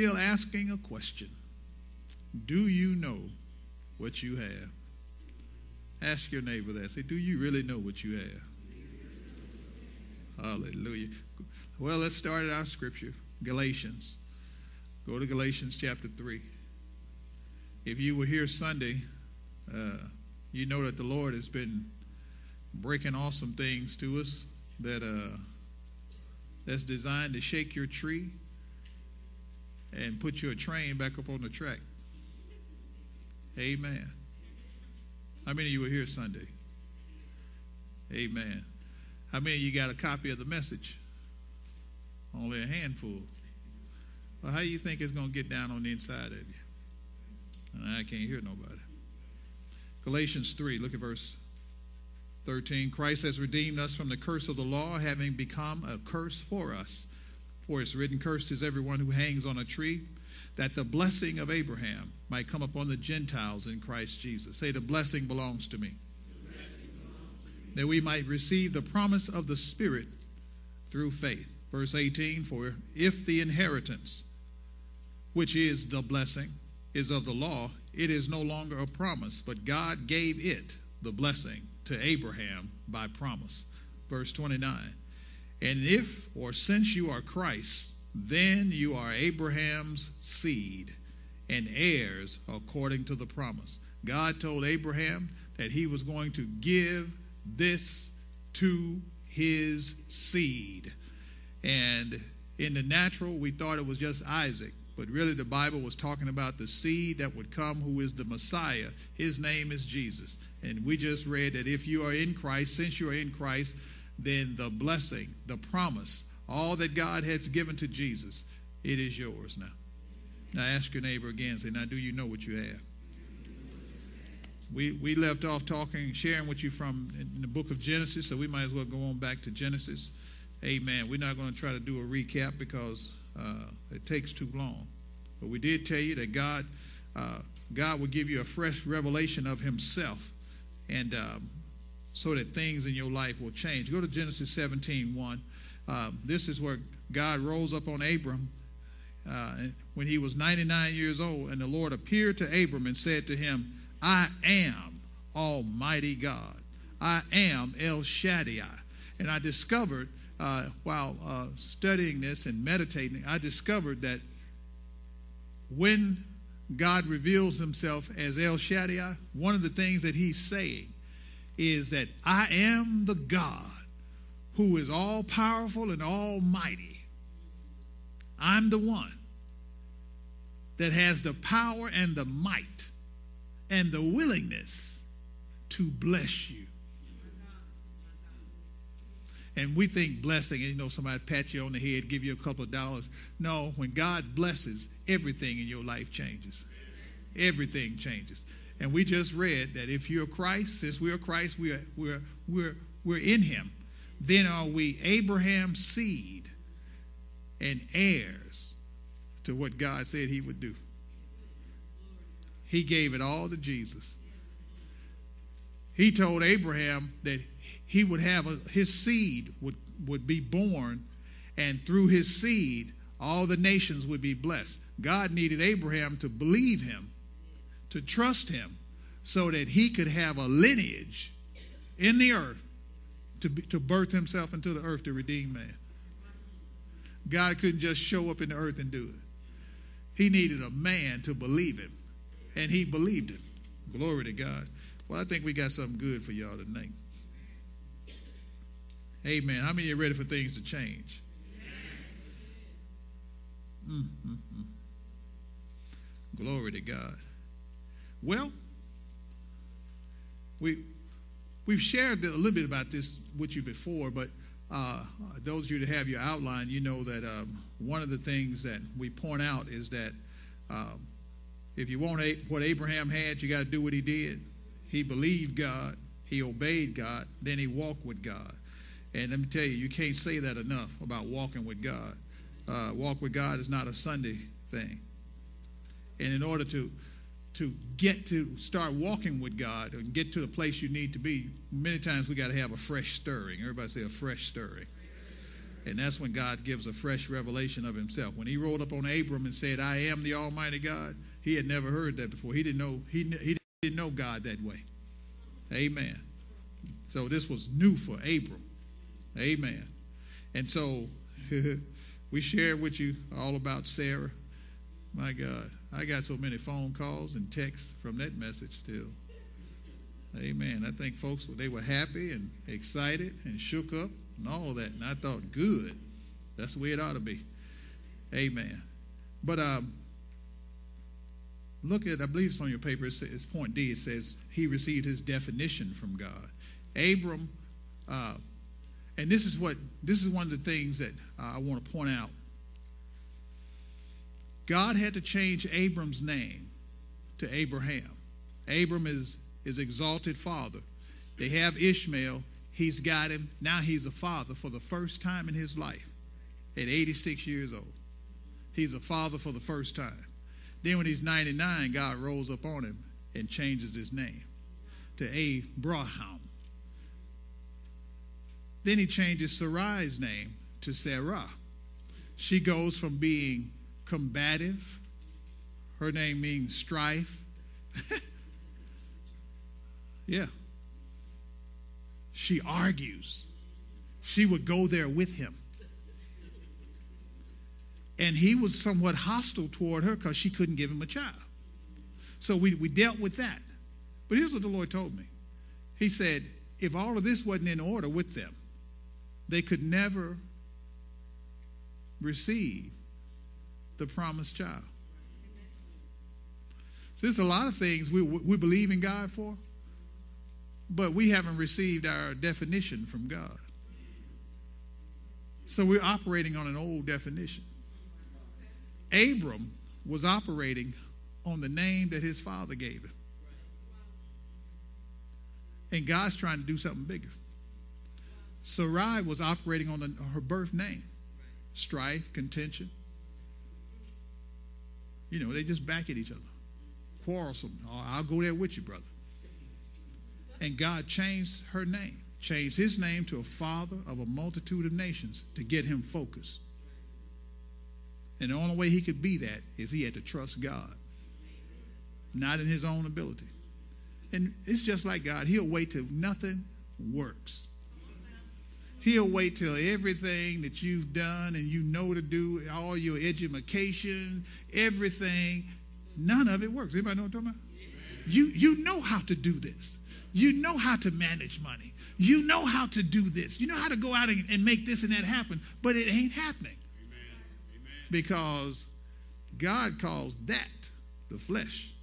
Still asking a question Do you know what you have? Ask your neighbor that. Say, Do you really know what you have? Hallelujah. Well, let's start at our scripture Galatians. Go to Galatians chapter 3. If you were here Sunday, uh, you know that the Lord has been breaking off some things to us that uh, that's designed to shake your tree and put your train back up on the track. Amen. How many of you were here Sunday? Amen. How many of you got a copy of the message? Only a handful. Well, how do you think it's going to get down on the inside of you? And I can't hear nobody. Galatians 3, look at verse 13. Christ has redeemed us from the curse of the law, having become a curse for us. For it's written, Cursed is everyone who hangs on a tree, that the blessing of Abraham might come upon the Gentiles in Christ Jesus. Say, The blessing belongs to me. Belongs to me. That we might receive the promise of the Spirit through faith. Verse 18 For if the inheritance, which is the blessing, is of the law, it is no longer a promise, but God gave it, the blessing, to Abraham by promise. Verse 29 and if or since you are Christ, then you are Abraham's seed and heirs according to the promise. God told Abraham that he was going to give this to his seed. And in the natural, we thought it was just Isaac. But really, the Bible was talking about the seed that would come, who is the Messiah. His name is Jesus. And we just read that if you are in Christ, since you are in Christ, then the blessing, the promise, all that God has given to Jesus, it is yours now. Now ask your neighbor again, say, now do you know what you have? We, we left off talking, sharing with you from the book of Genesis, so we might as well go on back to Genesis. Amen. We're not going to try to do a recap because uh, it takes too long. But we did tell you that God, uh, God will give you a fresh revelation of Himself. And um, so that things in your life will change. Go to Genesis 17 1. Uh, this is where God rose up on Abram uh, when he was 99 years old, and the Lord appeared to Abram and said to him, I am Almighty God. I am El Shaddai. And I discovered uh, while uh, studying this and meditating, I discovered that when God reveals himself as El Shaddai, one of the things that he's saying is that I am the God who is all powerful and almighty. I'm the one that has the power and the might and the willingness to bless you. And we think blessing, you know, somebody pat you on the head, give you a couple of dollars. No, when God blesses, everything in your life changes. Everything changes. And we just read that if you're Christ, since we're Christ, we're, we're, we're, we're in him. Then are we Abraham's seed and heirs to what God said he would do. He gave it all to Jesus. He told Abraham that he would have a, his seed would, would be born, and through his seed, all the nations would be blessed. God needed Abraham to believe him to trust him so that he could have a lineage in the earth to, be, to birth himself into the earth to redeem man. God couldn't just show up in the earth and do it. He needed a man to believe him, and he believed him. Glory to God. Well, I think we got something good for y'all tonight. Amen. How many are ready for things to change? Mm-hmm. Glory to God. Well, we, we've shared a little bit about this with you before, but uh, those of you that have your outline, you know that um, one of the things that we point out is that um, if you want what Abraham had, you got to do what he did. He believed God, he obeyed God, then he walked with God. And let me tell you, you can't say that enough about walking with God. Uh, walk with God is not a Sunday thing. And in order to to get to start walking with God and get to the place you need to be, many times we got to have a fresh stirring. Everybody say a fresh stirring. And that's when God gives a fresh revelation of himself. When he rolled up on Abram and said, I am the Almighty God, he had never heard that before. He didn't know, he, he didn't know God that way. Amen. So this was new for Abram. Amen. And so we shared with you all about Sarah. My God, I got so many phone calls and texts from that message still. Amen. I think folks they were happy and excited and shook up and all that. And I thought, good. That's the way it ought to be. Amen. But um, look at, I believe it's on your paper, it's, point D. It says he received his definition from God. Abram, uh, and this is what this is one of the things that uh, I want to point out God had to change Abram's name to Abraham. Abram is, is exalted father. They have Ishmael. He's got him. Now he's a father for the first time in his life at 86 years old. He's a father for the first time. Then when he's 99, God rolls up on him and changes his name to Abraham. Then he changes Sarai's name to Sarah. She goes from being combative. Her name means strife. yeah. She argues. She would go there with him. And he was somewhat hostile toward her because she couldn't give him a child. So we, we dealt with that. But here's what the Lord told me He said, if all of this wasn't in order with them, they could never receive the promised child. So there's a lot of things we, we believe in God for, but we haven't received our definition from God. So we're operating on an old definition. Abram was operating on the name that his father gave him. And God's trying to do something bigger. Sarai was operating on the, her birth name strife, contention. You know, they just back at each other, quarrelsome. Oh, I'll go there with you, brother. And God changed her name, changed his name to a father of a multitude of nations to get him focused. And the only way he could be that is he had to trust God, not in his own ability. And it's just like God, he'll wait till nothing works. He'll wait till everything that you've done and you know to do, all your education, everything, none of it works. Anybody know what I'm talking about? You, you know how to do this. You know how to manage money. You know how to do this. You know how to go out and, and make this and that happen, but it ain't happening. Amen. Because God calls that the flesh.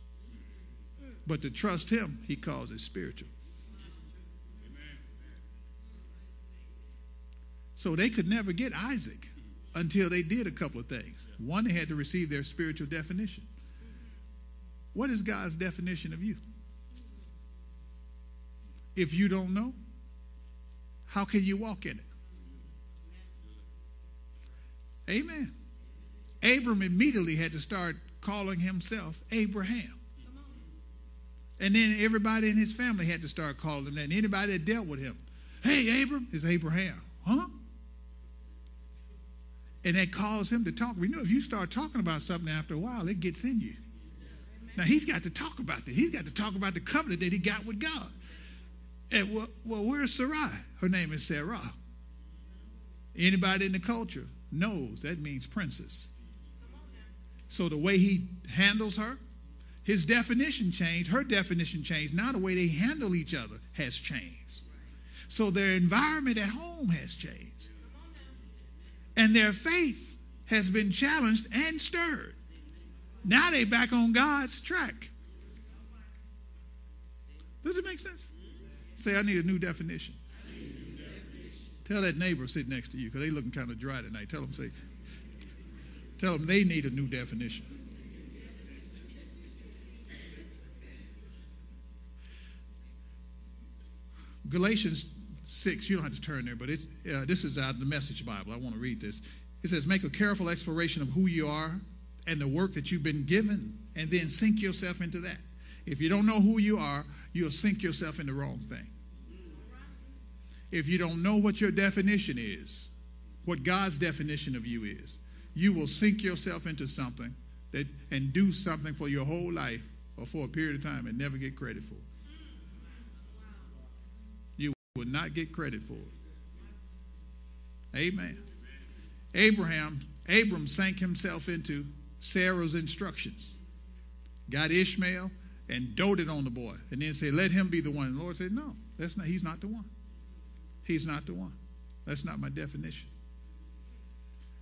But to trust Him, He calls it spiritual. So they could never get Isaac until they did a couple of things. One, they had to receive their spiritual definition. What is God's definition of you? If you don't know, how can you walk in it? Amen. Abram immediately had to start calling himself Abraham. And then everybody in his family had to start calling him that. Anybody that dealt with him, hey, Abram, is Abraham. Huh? And that caused him to talk. We know if you start talking about something after a while, it gets in you. Now he's got to talk about that. He's got to talk about the covenant that he got with God. And well, well where's Sarai? Her name is Sarah. Anybody in the culture knows that means princess. So the way he handles her, his definition changed, her definition changed. Now the way they handle each other has changed. So their environment at home has changed and their faith has been challenged and stirred. Now they back on God's track. Does it make sense? Say, I need a new definition. Tell that neighbor sitting next to you because they looking kind of dry tonight. Tell them, say, tell them they need a new definition. Galatians 6, you don't have to turn there, but it's, uh, this is out of the Message Bible. I want to read this. It says, Make a careful exploration of who you are and the work that you've been given, and then sink yourself into that. If you don't know who you are, you'll sink yourself in the wrong thing. If you don't know what your definition is, what God's definition of you is, you will sink yourself into something that, and do something for your whole life or for a period of time and never get credit for it. Will not get credit for it. Amen. Abraham, Abram sank himself into Sarah's instructions. Got Ishmael and doted on the boy, and then said, "Let him be the one." And the Lord said, "No, that's not. He's not the one. He's not the one. That's not my definition."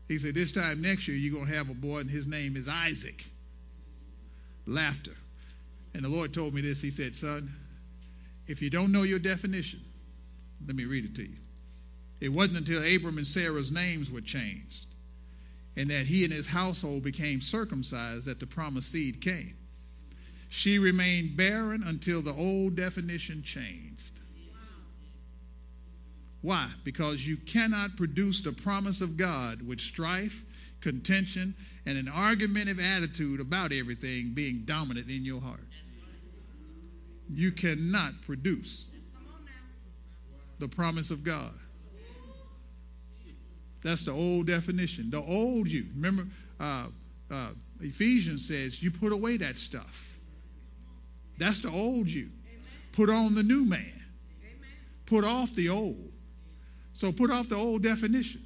He said, "This time next year, you're gonna have a boy, and his name is Isaac." Laughter. And the Lord told me this. He said, "Son, if you don't know your definition, let me read it to you. It wasn't until Abram and Sarah's names were changed and that he and his household became circumcised that the promised seed came. She remained barren until the old definition changed. Why? Because you cannot produce the promise of God with strife, contention, and an argumentative attitude about everything being dominant in your heart. You cannot produce the promise of God. That's the old definition. The old you. Remember, uh, uh, Ephesians says you put away that stuff. That's the old you. Put on the new man. Put off the old. So put off the old definition.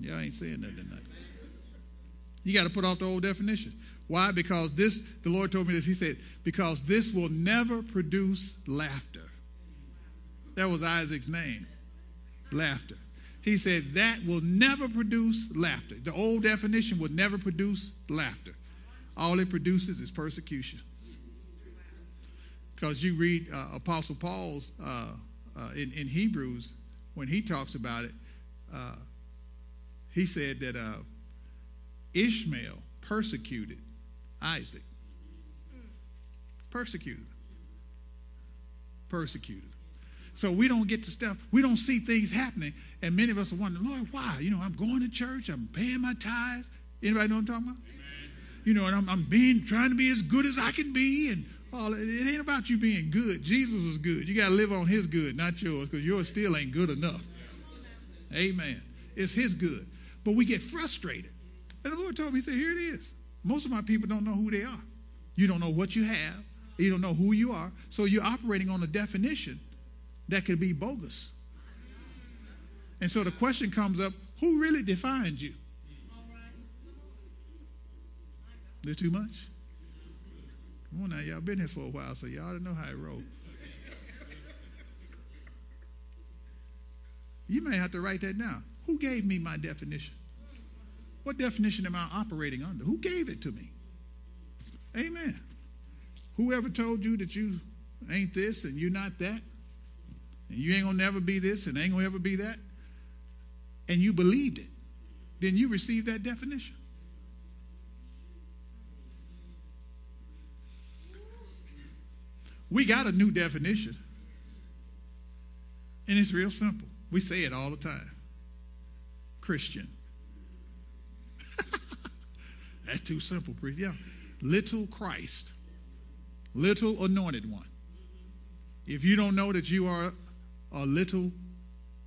Yeah, I ain't saying that tonight. You got to put off the old definition. Why? Because this, the Lord told me this. He said, because this will never produce laughter. That was Isaac's name. Laughter. He said that will never produce laughter. The old definition will never produce laughter. All it produces is persecution. Because you read uh, Apostle Paul's uh, uh, in, in, Hebrews, when he talks about it, uh, he said that uh, Ishmael persecuted Isaac. Persecuted. Persecuted. So we don't get to stuff, we don't see things happening. And many of us are wondering, Lord, why? You know, I'm going to church, I'm paying my tithes. Anybody know what I'm talking about? Amen. You know, and I'm, I'm being trying to be as good as I can be. And all it ain't about you being good. Jesus was good. You got to live on his good, not yours, because yours still ain't good enough. Amen. It's his good. But we get frustrated. And the Lord told me, He said, Here it is. Most of my people don't know who they are. You don't know what you have. You don't know who you are. So you're operating on a definition that could be bogus. And so the question comes up who really defines you? This too much? Come on now, y'all been here for a while, so y'all to know how it rolls. You may have to write that down. Who gave me my definition? What definition am I operating under? Who gave it to me? Amen. Whoever told you that you ain't this and you're not that? You ain't gonna never be this and ain't gonna ever be that, and you believed it, then you received that definition. We got a new definition. And it's real simple. We say it all the time Christian. That's too simple, priest. Yeah. Little Christ, little anointed one. If you don't know that you are a little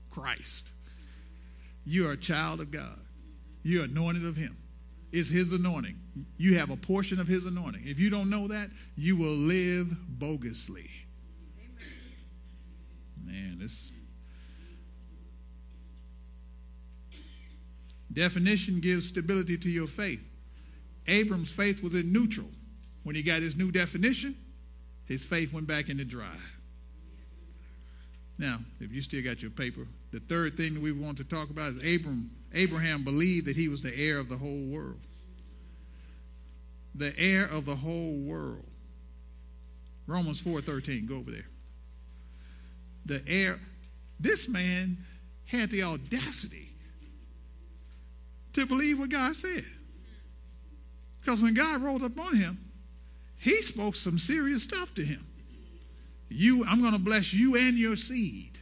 Christ. You are a child of God. You're anointed of Him. It's His anointing. You have a portion of His anointing. If you don't know that, you will live bogusly. Man, this definition gives stability to your faith. Abram's faith was in neutral. When he got his new definition, his faith went back into dry. Now, if you still got your paper, the third thing that we want to talk about is Abram, Abraham believed that he was the heir of the whole world. The heir of the whole world. Romans 4:13, go over there. the heir. This man had the audacity to believe what God said. Because when God rolled up on him, he spoke some serious stuff to him. You, I'm going to bless you and your seed.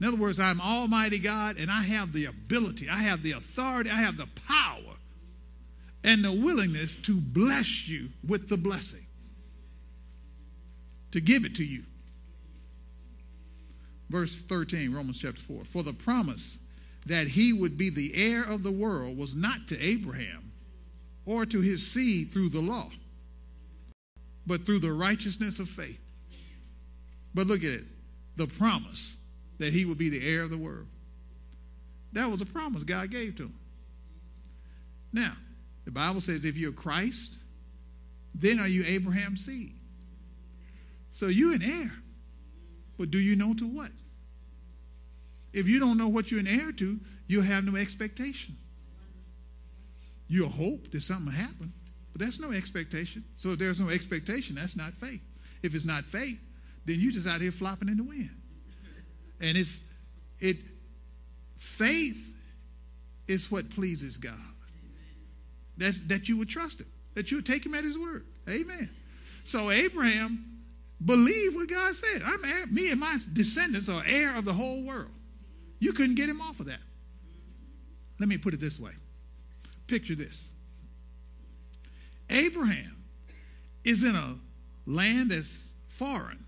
In other words, I'm Almighty God and I have the ability, I have the authority, I have the power and the willingness to bless you with the blessing, to give it to you. Verse 13, Romans chapter 4. For the promise that he would be the heir of the world was not to Abraham or to his seed through the law, but through the righteousness of faith. But look at it the promise that he would be the heir of the world. That was a promise God gave to him. Now, the Bible says if you're Christ, then are you Abraham's seed. So you're an heir. But do you know to what? If you don't know what you're an heir to, you'll have no expectation. You'll hope that something will happen, but that's no expectation. So if there's no expectation, that's not faith. If it's not faith, then you're just out here flopping in the wind. And it's it faith is what pleases God. That, that you would trust him, that you would take him at his word. Amen. So Abraham believed what God said. I'm me and my descendants are heir of the whole world. You couldn't get him off of that. Let me put it this way. Picture this. Abraham is in a land that's foreign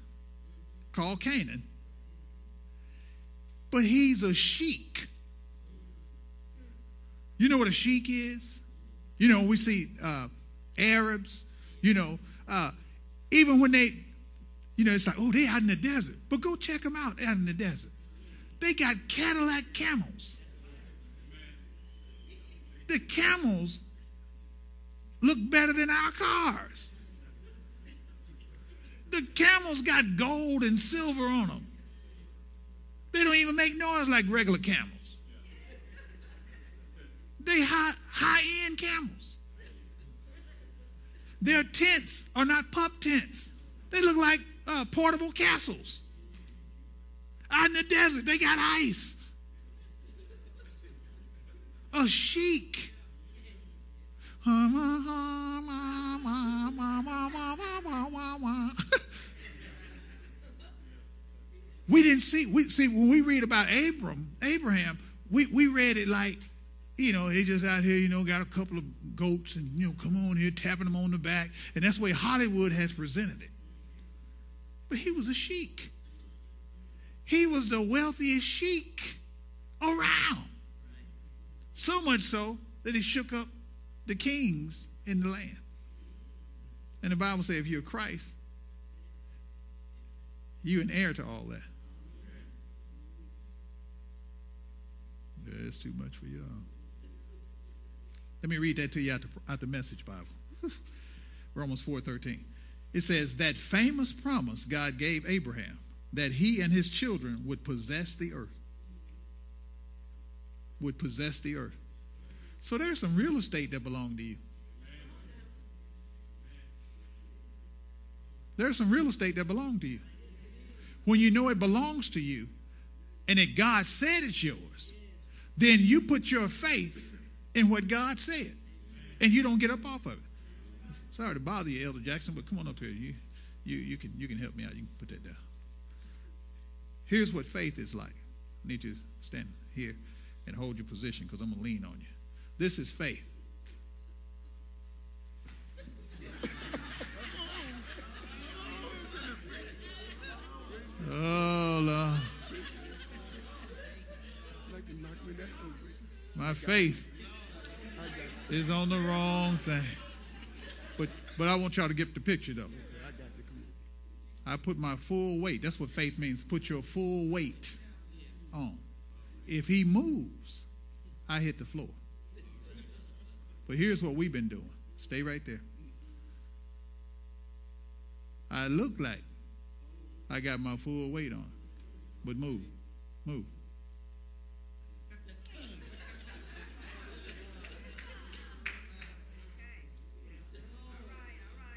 called Canaan but he's a sheik. You know what a sheik is? You know, we see uh, Arabs, you know, uh, even when they, you know, it's like, oh, they out in the desert. But go check them out out in the desert. They got Cadillac camels. The camels look better than our cars. The camels got gold and silver on them. They don't even make noise like regular camels. They high high end camels. Their tents are not pup tents. They look like uh, portable castles. Out in the desert, they got ice. A sheik. We didn't see, we see when we read about Abram, Abraham, we, we read it like, you know, he just out here, you know, got a couple of goats and, you know, come on here, tapping them on the back. And that's the way Hollywood has presented it. But he was a sheik. He was the wealthiest sheik around. So much so that he shook up the kings in the land. And the Bible says if you're Christ, you're an heir to all that. It's too much for y'all. Let me read that to you out the, out the Message Bible. Romans 4:13. It says that famous promise God gave Abraham that he and his children would possess the earth. Would possess the earth. So there's some real estate that belong to you. There's some real estate that belong to you. When you know it belongs to you and that God said it's yours, then you put your faith in what God said, and you don't get up off of it. Sorry to bother you, Elder Jackson, but come on up here. You, you, you can you can help me out. You can put that down. Here's what faith is like. I need you to stand here and hold your position because I'm gonna lean on you. This is faith. oh Lord. My faith is on the wrong thing. But but I want y'all to get the picture though. I put my full weight. That's what faith means. Put your full weight on. If he moves, I hit the floor. But here's what we've been doing. Stay right there. I look like I got my full weight on. But move. Move.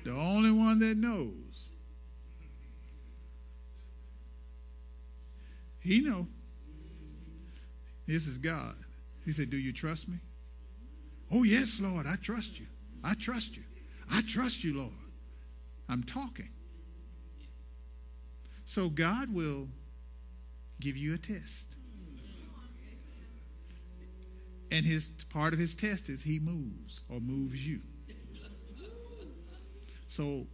The only one that knows He know. This is God. He said, Do you trust me? Oh, yes, Lord, I trust you. I trust you. I trust you, Lord. I'm talking. So God will give you a test. And his part of his test is he moves or moves you. So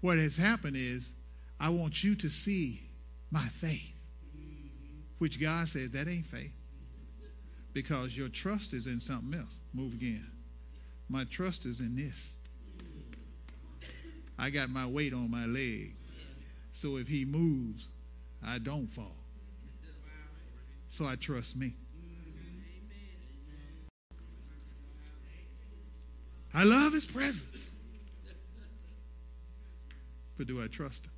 what has happened is I want you to see my faith. Which God says that ain't faith. Because your trust is in something else. Move again. My trust is in this. I got my weight on my leg. So if he moves, I don't fall. So I trust me. I love his presence. But do I trust him?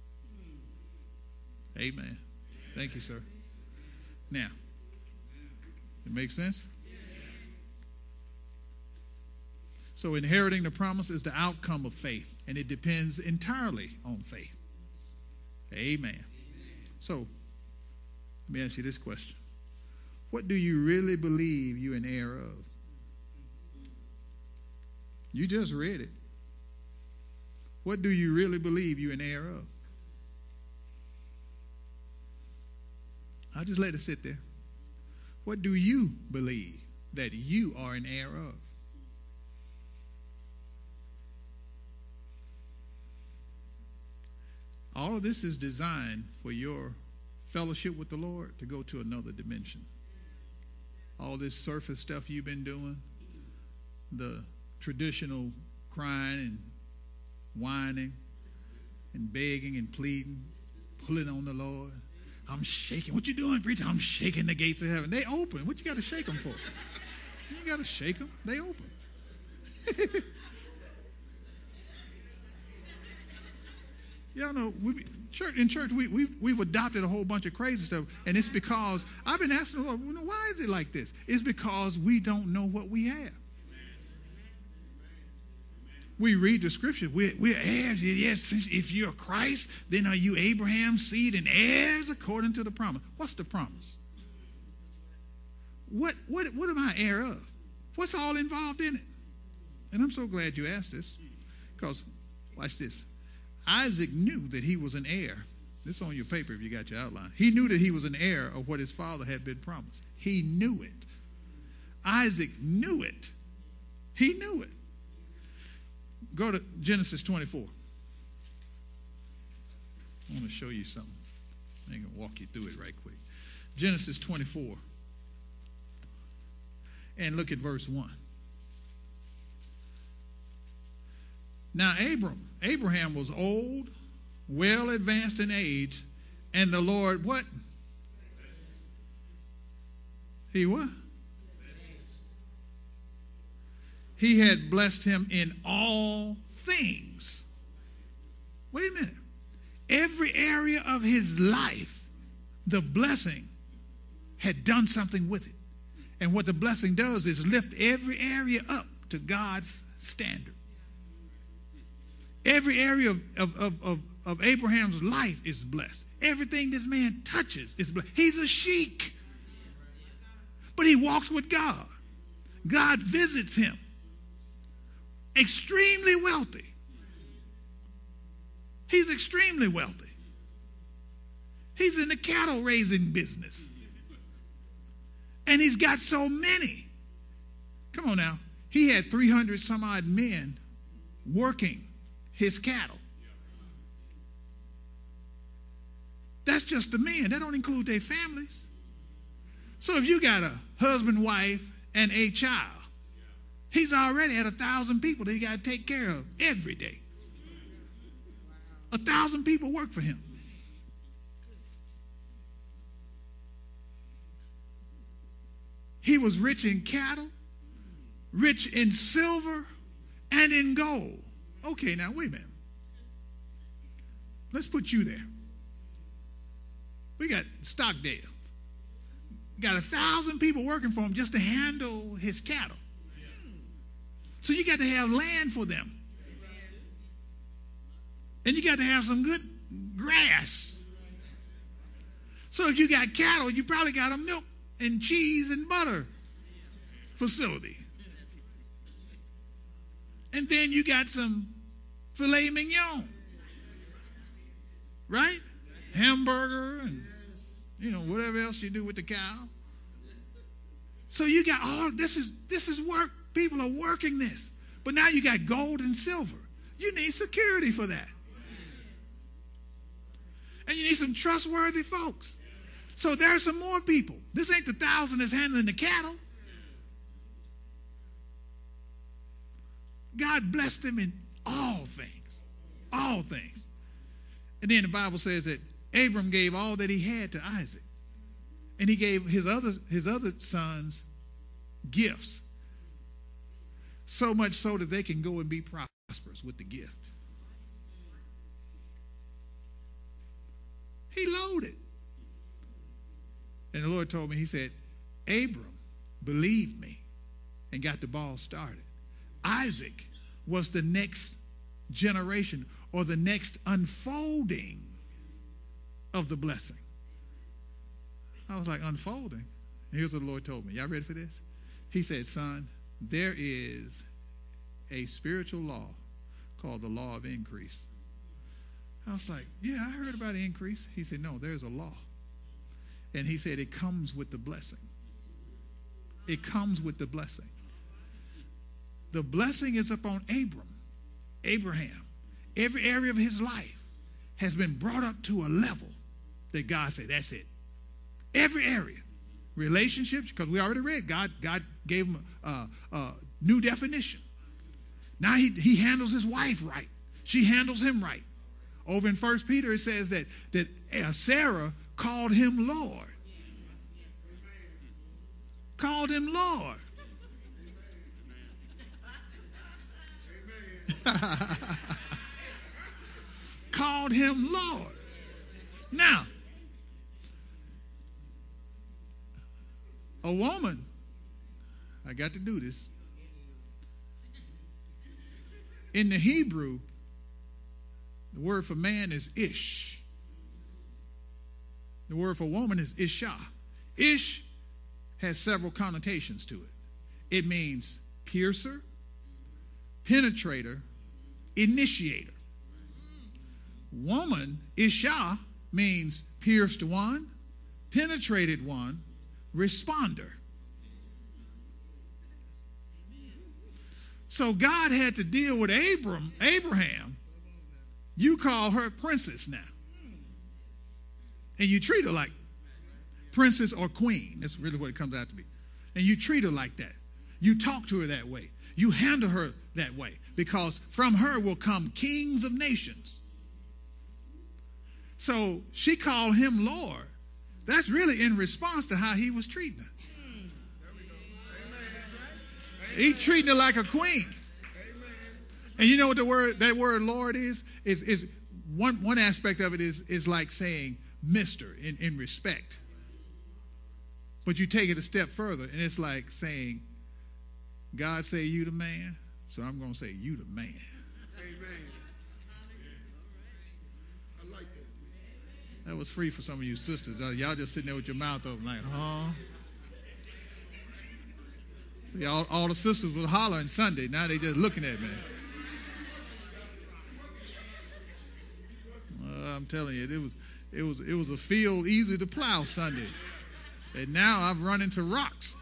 Amen. Thank you, sir. Now, it makes sense? So, inheriting the promise is the outcome of faith, and it depends entirely on faith. Amen. So, let me ask you this question What do you really believe you're an heir of? You just read it. What do you really believe you're an heir of? I'll just let it sit there. What do you believe that you are an heir of? All of this is designed for your fellowship with the Lord to go to another dimension. All this surface stuff you've been doing, the traditional crying and whining and begging and pleading, pulling on the Lord. I'm shaking. What you doing, preacher? I'm shaking the gates of heaven. They open. What you got to shake them for? You got to shake them. They open. Y'all know, we, church, in church, we, we've, we've adopted a whole bunch of crazy stuff, and it's because I've been asking the Lord, well, why is it like this? It's because we don't know what we have. We read the scripture. We're, we're heirs. Yes, if you're Christ, then are you Abraham's seed and heirs according to the promise? What's the promise? What, what, what am I heir of? What's all involved in it? And I'm so glad you asked this because, watch this. Isaac knew that he was an heir. This on your paper if you got your outline. He knew that he was an heir of what his father had been promised. He knew it. Isaac knew it. He knew it. Go to Genesis 24. I want to show you something. I'm going to walk you through it right quick. Genesis 24. And look at verse 1. Now, Abram, Abraham was old, well advanced in age, and the Lord, what? He what? He had blessed him in all things. Wait a minute. Every area of his life, the blessing had done something with it. And what the blessing does is lift every area up to God's standard. Every area of, of, of, of, Abraham's life is blessed. Everything this man touches is blessed. He's a sheik, but he walks with God. God visits him. Extremely wealthy. He's extremely wealthy. He's in the cattle raising business. And he's got so many. Come on now. He had 300 some odd men working his cattle. That's just the men. That don't include their families. So if you got a husband, wife, and a child, he's already had a thousand people that he got to take care of every day. A thousand people work for him. He was rich in cattle, rich in silver, and in gold. Okay, now wait a minute. Let's put you there. We got Stockdale. Got a thousand people working for him just to handle his cattle. So you got to have land for them. And you got to have some good grass. So if you got cattle, you probably got a milk and cheese and butter facility. And then you got some filet mignon. Right? Hamburger and you know, whatever else you do with the cow. So you got all this is this is work. People are working this. But now you got gold and silver. You need security for that. And you need some trustworthy folks. So there are some more people. This ain't the thousand that's handling the cattle. God blessed them in all things. All things. And then the Bible says that Abram gave all that he had to Isaac. And he gave his other his other sons gifts. So much so that they can go and be prosperous with the gift. He loaded. And the Lord told me, He said, Abram believed me and got the ball started. Isaac was the next generation or the next unfolding of the blessing. I was like, unfolding. Here's what the Lord told me. Y'all ready for this? He said, Son, there is a spiritual law called the law of increase. I was like, Yeah, I heard about increase. He said, No, there's a law. And he said, It comes with the blessing. It comes with the blessing. The blessing is upon Abram, Abraham. Every area of his life has been brought up to a level that God said, That's it. Every area. Relationships, because we already read, God, God gave him a, a new definition. Now he, he handles his wife right. She handles him right. Over in First Peter, it says that, that uh, Sarah called him Lord. Called him Lord. called him Lord. Now, a woman, I got to do this. In the Hebrew, the word for man is ish. The word for woman is isha. Ish has several connotations to it. It means piercer, penetrator, initiator. Woman, isha, means pierced one, penetrated one, responder. So God had to deal with Abram, Abraham. You call her princess now. And you treat her like princess or queen. That's really what it comes out to be. And you treat her like that. You talk to her that way. You handle her that way. Because from her will come kings of nations. So she called him Lord. That's really in response to how he was treating her. He treating her like a queen. And you know what the word that word Lord is? Is is one one aspect of it is is like saying Mister in, in respect. But you take it a step further, and it's like saying, God say you the man, so I'm gonna say you the man. Amen. I like that That was free for some of you sisters. Y'all just sitting there with your mouth open, like, huh? See, all, all the sisters was hollering Sunday. Now they just looking at me. Uh, I'm telling you, it was, it was, it was a field easy to plow Sunday, and now I've run into rocks.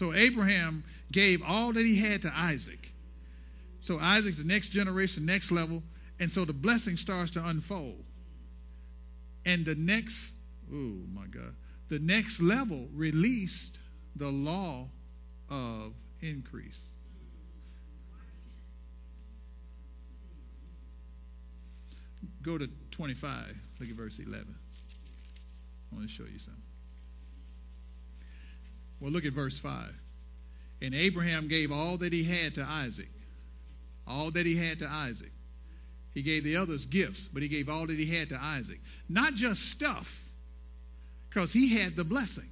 So Abraham gave all that he had to Isaac. So Isaac's the next generation, next level. And so the blessing starts to unfold. And the next, oh my God, the next level released the law of increase. Go to 25. Look at verse 11. I want to show you something. Well, look at verse 5. And Abraham gave all that he had to Isaac all that he had to Isaac. He gave the others gifts, but he gave all that he had to Isaac. Not just stuff, because he had the blessing.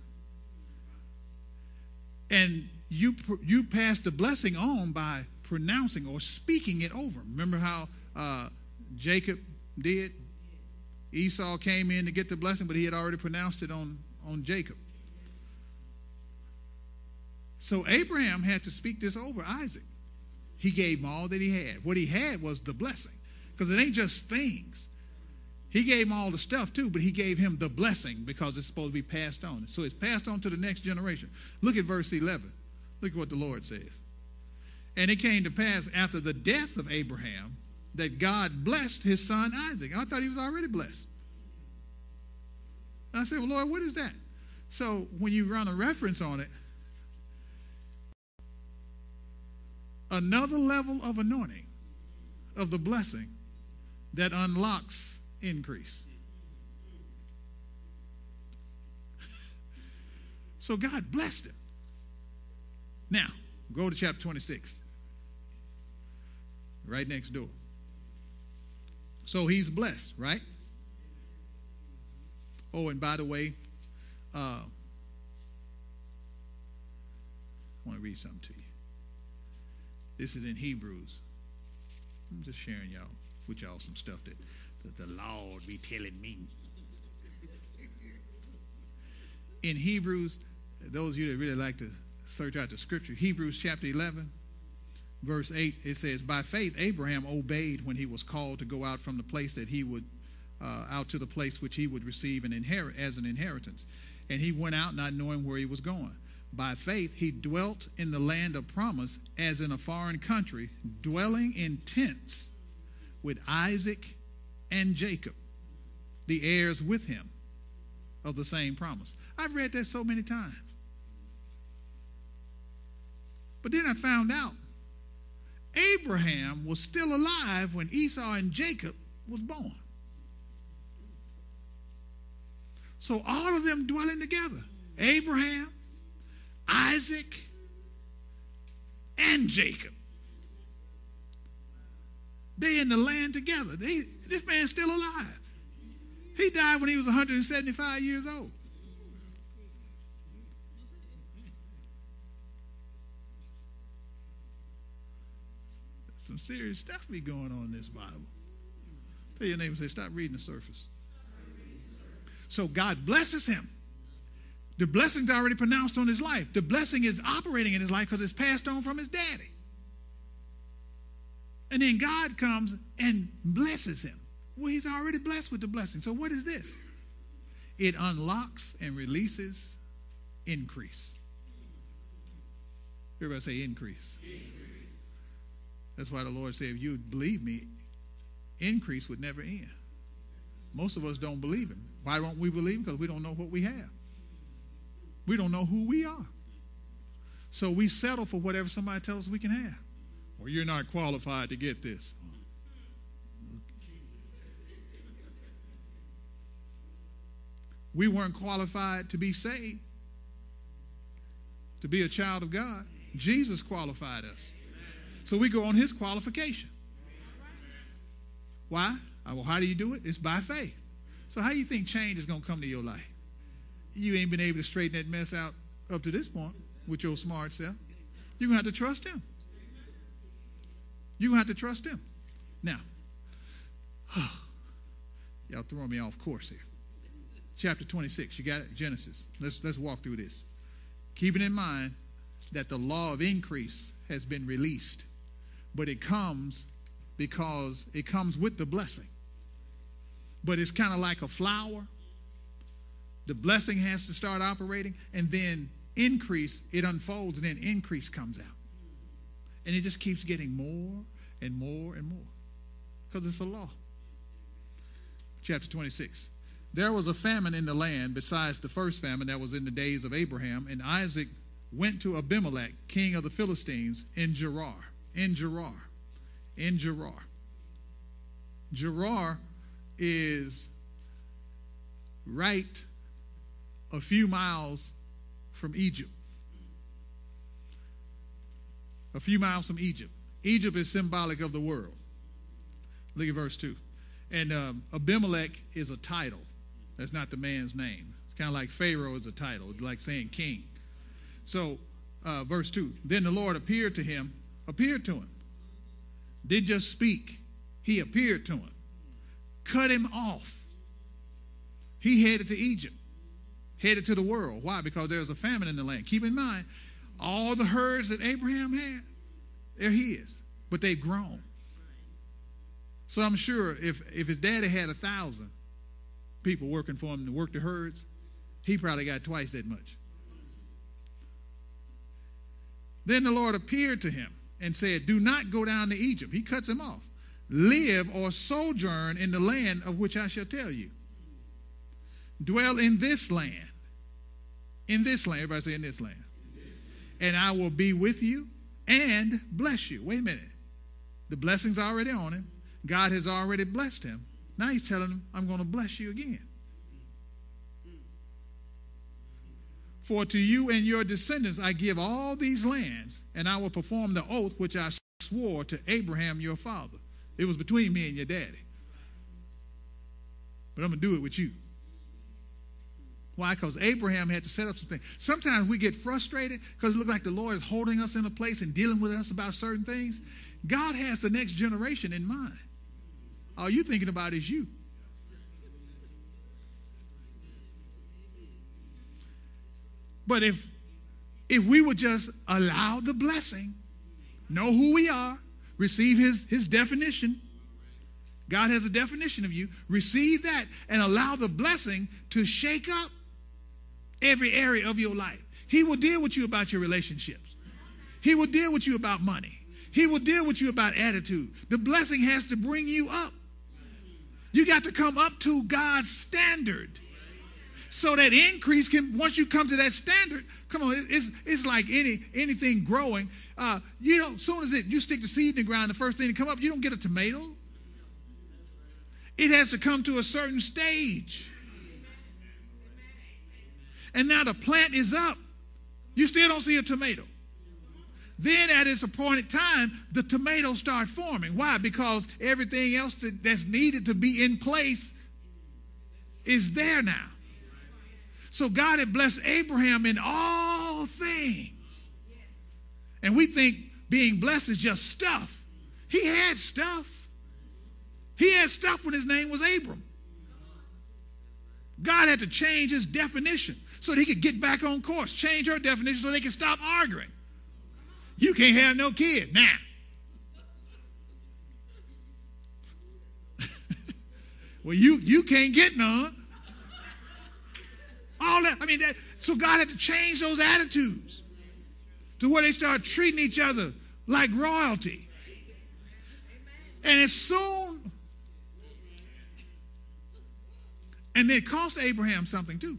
And you, you pass the blessing on by pronouncing or speaking it over. Remember how uh, Jacob did. Esau came in to get the blessing, but he had already pronounced it on, on Jacob. So Abraham had to speak this over Isaac. He gave him all that he had. What he had was the blessing, because it ain't just things. He gave him all the stuff too, but he gave him the blessing because it's supposed to be passed on. So it's passed on to the next generation. Look at verse 11. Look at what the Lord says. And it came to pass after the death of Abraham that God blessed his son Isaac. I thought he was already blessed. I said, Well, Lord, what is that? So when you run a reference on it, another level of anointing of the blessing that unlocks increase. so God blessed him. Now, go to chapter 26, right next door. So he's blessed, right? Oh, and by the way, uh, I want to read something to you. This is in Hebrews. I'm just sharing y'all with y'all some stuff that, that the Lord be telling me. in Hebrews, those of you that really like to search out the scripture, Hebrews chapter 11, verse 8, it says, By faith, Abraham obeyed when he was called to go out from the place that he would, uh, out to the place which he would receive an inherit, as an inheritance. And he went out not knowing where he was going. By faith, he dwelt in the land of promise as in a foreign country, dwelling in tents with Isaac and Jacob, the heirs with him of the same promise. I've read that so many times. But then I found out Abraham was still alive when Esau and Jacob was born. So all of them dwelling together. Abraham, Isaac, and Jacob. They in the land together. They, this man's still alive. He died when he was 175 years old. Some serious stuff be going on in this Bible. Tell your neighbor, say, stop reading the surface. So God blesses him. The blessing's already pronounced on his life. The blessing is operating in his life because it's passed on from his daddy. And then God comes and blesses him. Well, he's already blessed with the blessing. So what is this? It unlocks and releases increase. Everybody say increase. increase. That's why the Lord said, if you believe me, increase would never end. Most of us don't believe him. Why don't we believe him? Because we don't know what we have. We don't know who we are. So we settle for whatever somebody tells us we can have. Well, you're not qualified to get this. We weren't qualified to be saved, to be a child of God. Jesus qualified us. So we go on his qualification. Why? Uh, well, how do you do it? It's by faith. So how do you think change is going to come to your life? You ain't been able to straighten that mess out up to this point with your smart self. You're going to have to trust him. To have to trust him. Now, y'all throwing me off course here. Chapter 26, you got it? Genesis. Let's, let's walk through this. Keeping in mind that the law of increase has been released but it comes because it comes with the blessing. But it's kind of like a flower. The blessing has to start operating, and then increase, it unfolds, and then increase comes out. And it just keeps getting more and more and more because it's a law. Chapter 26. There was a famine in the land besides the first famine that was in the days of Abraham, and Isaac went to Abimelech, king of the Philistines, in Gerar in Gerar. In Gerar. Gerar is right a few miles from Egypt. A few miles from Egypt. Egypt is symbolic of the world. Look at verse 2. And um, Abimelech is a title. That's not the man's name. It's kind of like Pharaoh is a title, like saying king. So, uh, verse 2 Then the Lord appeared to him appeared to him. Didn't just speak, he appeared to him. cut him off. He headed to Egypt, headed to the world. Why? Because there was a famine in the land. Keep in mind, all the herds that Abraham had, they're his, but they've grown. So I'm sure if, if his daddy had a thousand people working for him to work the herds, he probably got twice that much. Then the Lord appeared to him and said, Do not go down to Egypt. He cuts him off. Live or sojourn in the land of which I shall tell you. Dwell in this land. In this land. Everybody say, In this land. And I will be with you and bless you. Wait a minute. The blessing's already on him. God has already blessed him. Now he's telling him, I'm going to bless you again. For to you and your descendants I give all these lands, and I will perform the oath which I swore to Abraham your father. It was between me and your daddy. But I'm going to do it with you. Why? Because Abraham had to set up some things. Sometimes we get frustrated because it looks like the Lord is holding us in a place and dealing with us about certain things. God has the next generation in mind. All you thinking about is you. But if if we would just allow the blessing, know who we are, receive his, his definition. God has a definition of you. Receive that and allow the blessing to shake up every area of your life. He will deal with you about your relationships. He will deal with you about money. He will deal with you about attitude. The blessing has to bring you up. You got to come up to God's standard so that increase can once you come to that standard come on it's, it's like any anything growing uh, you know as soon as it you stick the seed in the ground the first thing to come up you don't get a tomato it has to come to a certain stage and now the plant is up you still don't see a tomato then at its appointed time the tomatoes start forming why because everything else that's needed to be in place is there now so God had blessed Abraham in all things. And we think being blessed is just stuff. He had stuff. He had stuff when his name was Abram. God had to change his definition so that he could get back on course, change her definition so they could stop arguing. You can't have no kid now. well, you, you can't get none. All that. I mean, that, so God had to change those attitudes to where they start treating each other like royalty. And as soon, and it cost Abraham something too.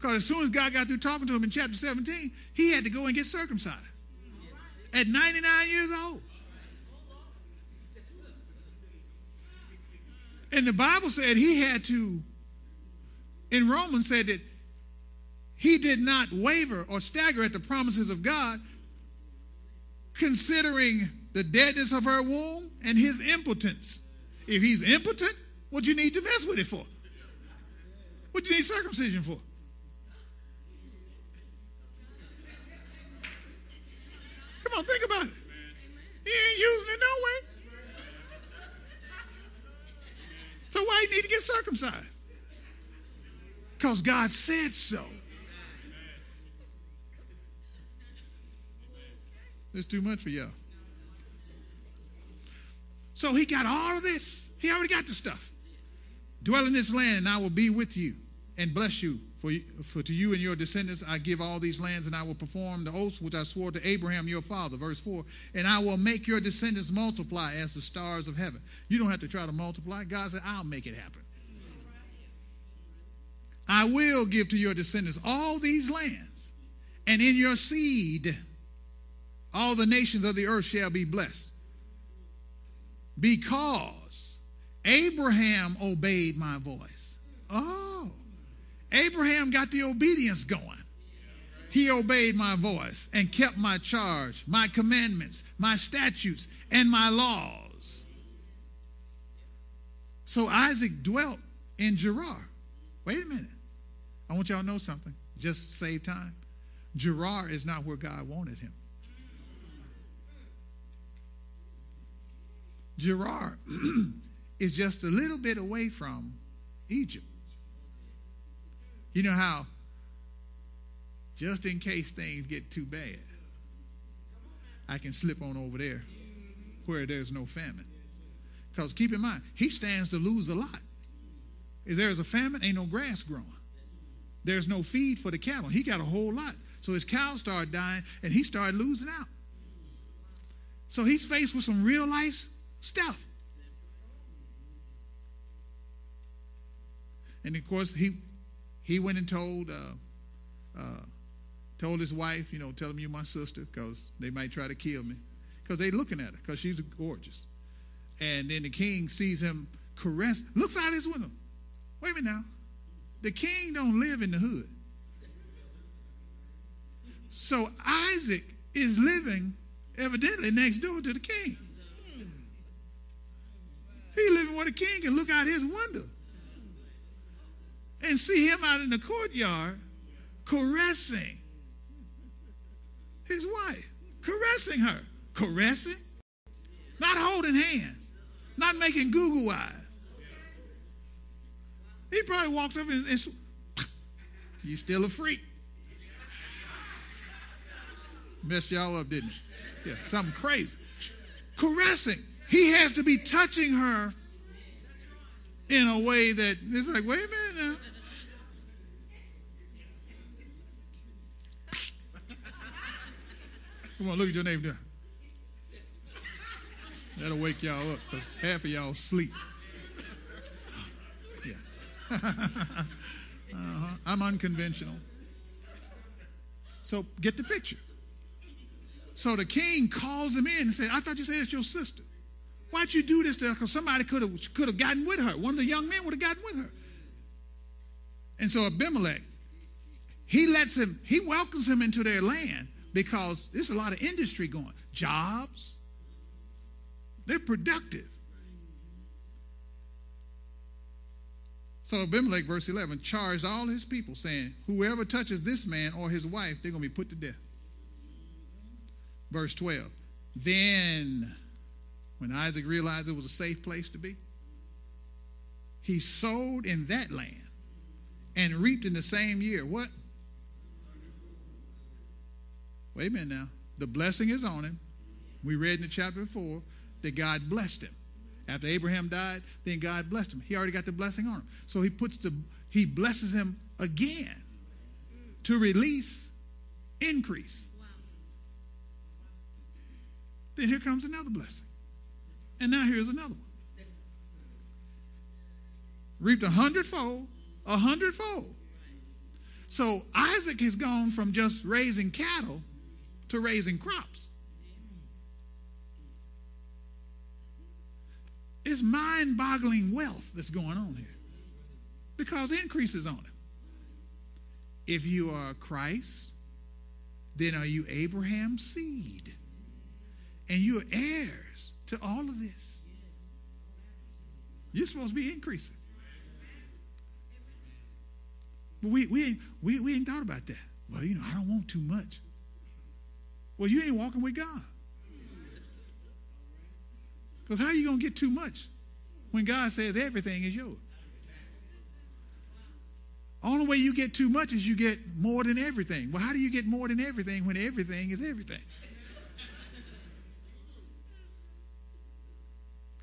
Because as soon as God got through talking to him in chapter 17, he had to go and get circumcised at 99 years old. And the Bible said he had to in Romans said that he did not waver or stagger at the promises of God, considering the deadness of her womb and his impotence. If he's impotent, what you need to mess with it for? What do you need circumcision for? Come on, think about it. He ain't using it no way. So why you need to get circumcised? because God said so. It's too much for y'all. So he got all of this. He already got the stuff. Dwell in this land, and I will be with you and bless you. For, for to you and your descendants I give all these lands, and I will perform the oaths which I swore to Abraham your father. Verse 4 And I will make your descendants multiply as the stars of heaven. You don't have to try to multiply. God said, I'll make it happen. I will give to your descendants all these lands, and in your seed all the nations of the earth shall be blessed. Because Abraham obeyed my voice. Oh, Abraham got the obedience going. He obeyed my voice and kept my charge, my commandments, my statutes, and my laws. So Isaac dwelt in Gerar. Wait a minute. I want y'all to know something, just save time. Gerar is not where God wanted him. Gerar is just a little bit away from Egypt. You know how, just in case things get too bad, I can slip on over there where there's no famine. Because keep in mind, he stands to lose a lot. If there's a famine, ain't no grass growing. There's no feed for the cattle. He got a whole lot. So his cows started dying and he started losing out. So he's faced with some real life stuff. And of course, he he went and told uh, uh, told his wife, you know, tell him you're my sister because they might try to kill me because they looking at her because she's gorgeous. And then the king sees him caress, looks out his window. Wait a minute now. The king don't live in the hood. So Isaac is living evidently next door to the king. He living where the king can look out his window and see him out in the courtyard caressing his wife, caressing her, caressing, not holding hands, not making Google eyes. He probably walked up and, and you still a freak. Messed y'all up, didn't it? Yeah, something crazy. Caressing. He has to be touching her in a way that it's like, wait a minute now. Come on, look at your neighbor. There. That'll wake y'all up because half of y'all sleep. Yeah. uh-huh. I'm unconventional. So get the picture. So the king calls him in and says, I thought you said it's your sister. Why'd you do this to her? Because somebody could have could have gotten with her. One of the young men would have gotten with her. And so Abimelech, he lets him, he welcomes him into their land because there's a lot of industry going. Jobs. They're productive. So Abimelech, verse 11, charged all his people, saying, Whoever touches this man or his wife, they're going to be put to death. Verse 12. Then, when Isaac realized it was a safe place to be, he sowed in that land and reaped in the same year. What? Wait a minute now. The blessing is on him. We read in the chapter before that God blessed him. After Abraham died, then God blessed him. He already got the blessing on him. So he puts the he blesses him again to release increase. Then here comes another blessing. And now here's another one. Reaped a hundredfold, a hundredfold. So Isaac has gone from just raising cattle to raising crops. It's mind boggling wealth that's going on here because increase is on it. If you are Christ, then are you Abraham's seed? And you're heirs to all of this. You're supposed to be increasing. But we, we, ain't, we, we ain't thought about that. Well, you know, I don't want too much. Well, you ain't walking with God. Because how are you going to get too much when God says everything is yours? Only way you get too much is you get more than everything. Well, how do you get more than everything when everything is everything?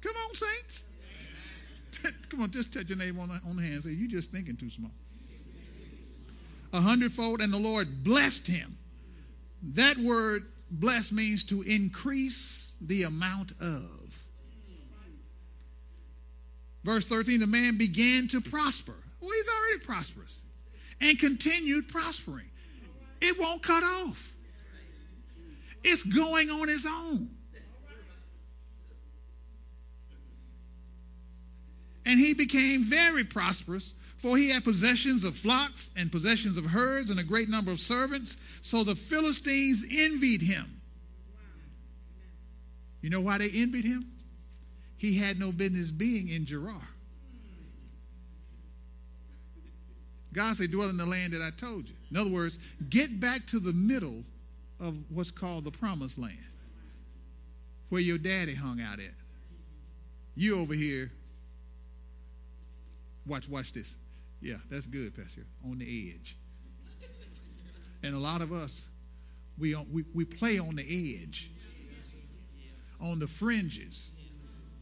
Come on, saints. Come on, just touch your name on the, on the hand and say, You're just thinking too small. A hundredfold, and the Lord blessed him that word bless means to increase the amount of. Verse 13 the man began to prosper. Well, he's already prosperous and continued prospering. It won't cut off, it's going on its own. And he became very prosperous for he had possessions of flocks and possessions of herds and a great number of servants. So the Philistines envied him. You know why they envied him? He had no business being in Gerar. God said, dwell in the land that I told you. In other words, get back to the middle of what's called the promised land, where your daddy hung out at. You over here Watch, watch this. Yeah, that's good, Pastor. On the edge. And a lot of us, we, we, we play on the edge, on the fringes,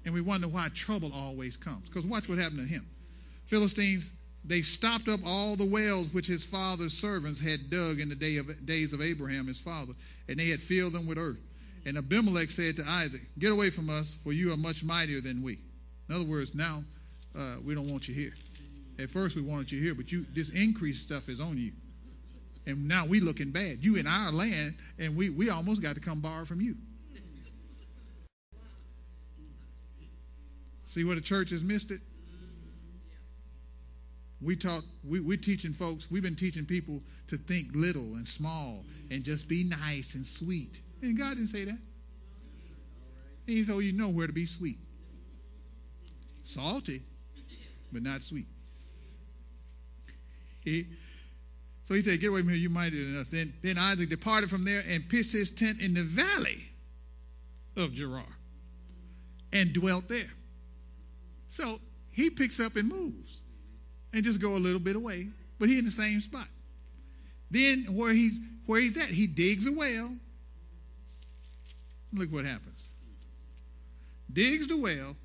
and we wonder why trouble always comes. Because watch what happened to him. Philistines, they stopped up all the wells which his father's servants had dug in the day of, days of Abraham, his father, and they had filled them with earth. And Abimelech said to Isaac, Get away from us, for you are much mightier than we. In other words, now uh, we don't want you here. At first we wanted you here, but you this increased stuff is on you. And now we looking bad. You in our land, and we, we almost got to come borrow from you. See where the church has missed it? We taught, we, we're teaching folks, we've been teaching people to think little and small and just be nice and sweet. And God didn't say that. He told oh, you know where to be sweet. Salty, but not sweet. So he said, Get away from here, you mightier than us. Then, then Isaac departed from there and pitched his tent in the valley of Gerar and dwelt there. So he picks up and moves and just go a little bit away, but he in the same spot. Then where he's where he's at, he digs a well. Look what happens. Digs the well.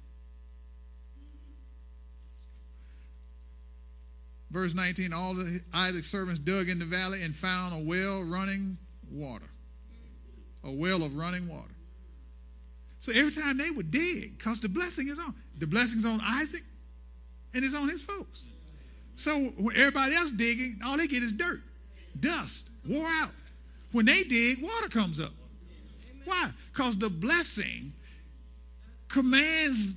Verse 19, all the Isaac's servants dug in the valley and found a well running water. A well of running water. So every time they would dig, because the blessing is on. The blessing's on Isaac and it's on his folks. So when everybody else digging, all they get is dirt, dust, wore out. When they dig, water comes up. Why? Because the blessing commands,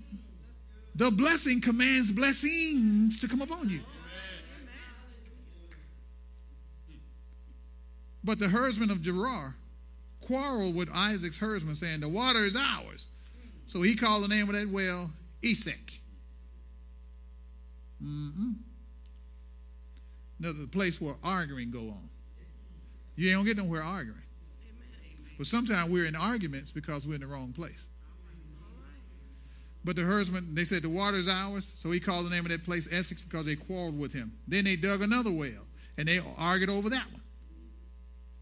the blessing commands blessings to come upon you. But the herdsman of Gerar quarreled with Isaac's herdsman, saying, The water is ours. So he called the name of that well Esek. Mm-hmm. Another place where arguing go on. You don't get nowhere arguing. But sometimes we're in arguments because we're in the wrong place. But the herdsman, they said, the water is ours. So he called the name of that place Esek because they quarreled with him. Then they dug another well and they argued over that one.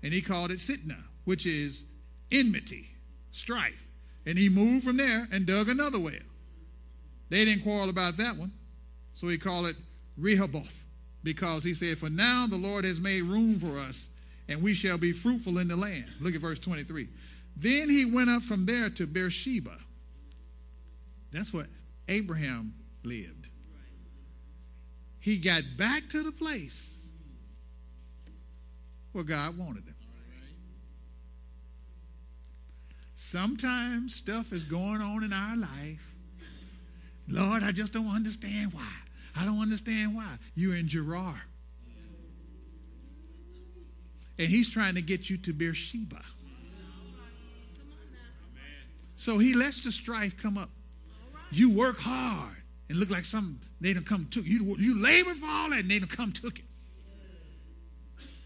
And he called it Sitnah, which is enmity, strife. And he moved from there and dug another well. They didn't quarrel about that one. So he called it Rehoboth because he said, For now the Lord has made room for us, and we shall be fruitful in the land. Look at verse 23. Then he went up from there to Beersheba. That's what Abraham lived. He got back to the place where God wanted him. Sometimes stuff is going on in our life. Lord, I just don't understand why. I don't understand why. You're in. And he's trying to get you to Beersheba. So he lets the strife come up. You work hard and look like some they don't come took you. You labor for all that and they don't come took it.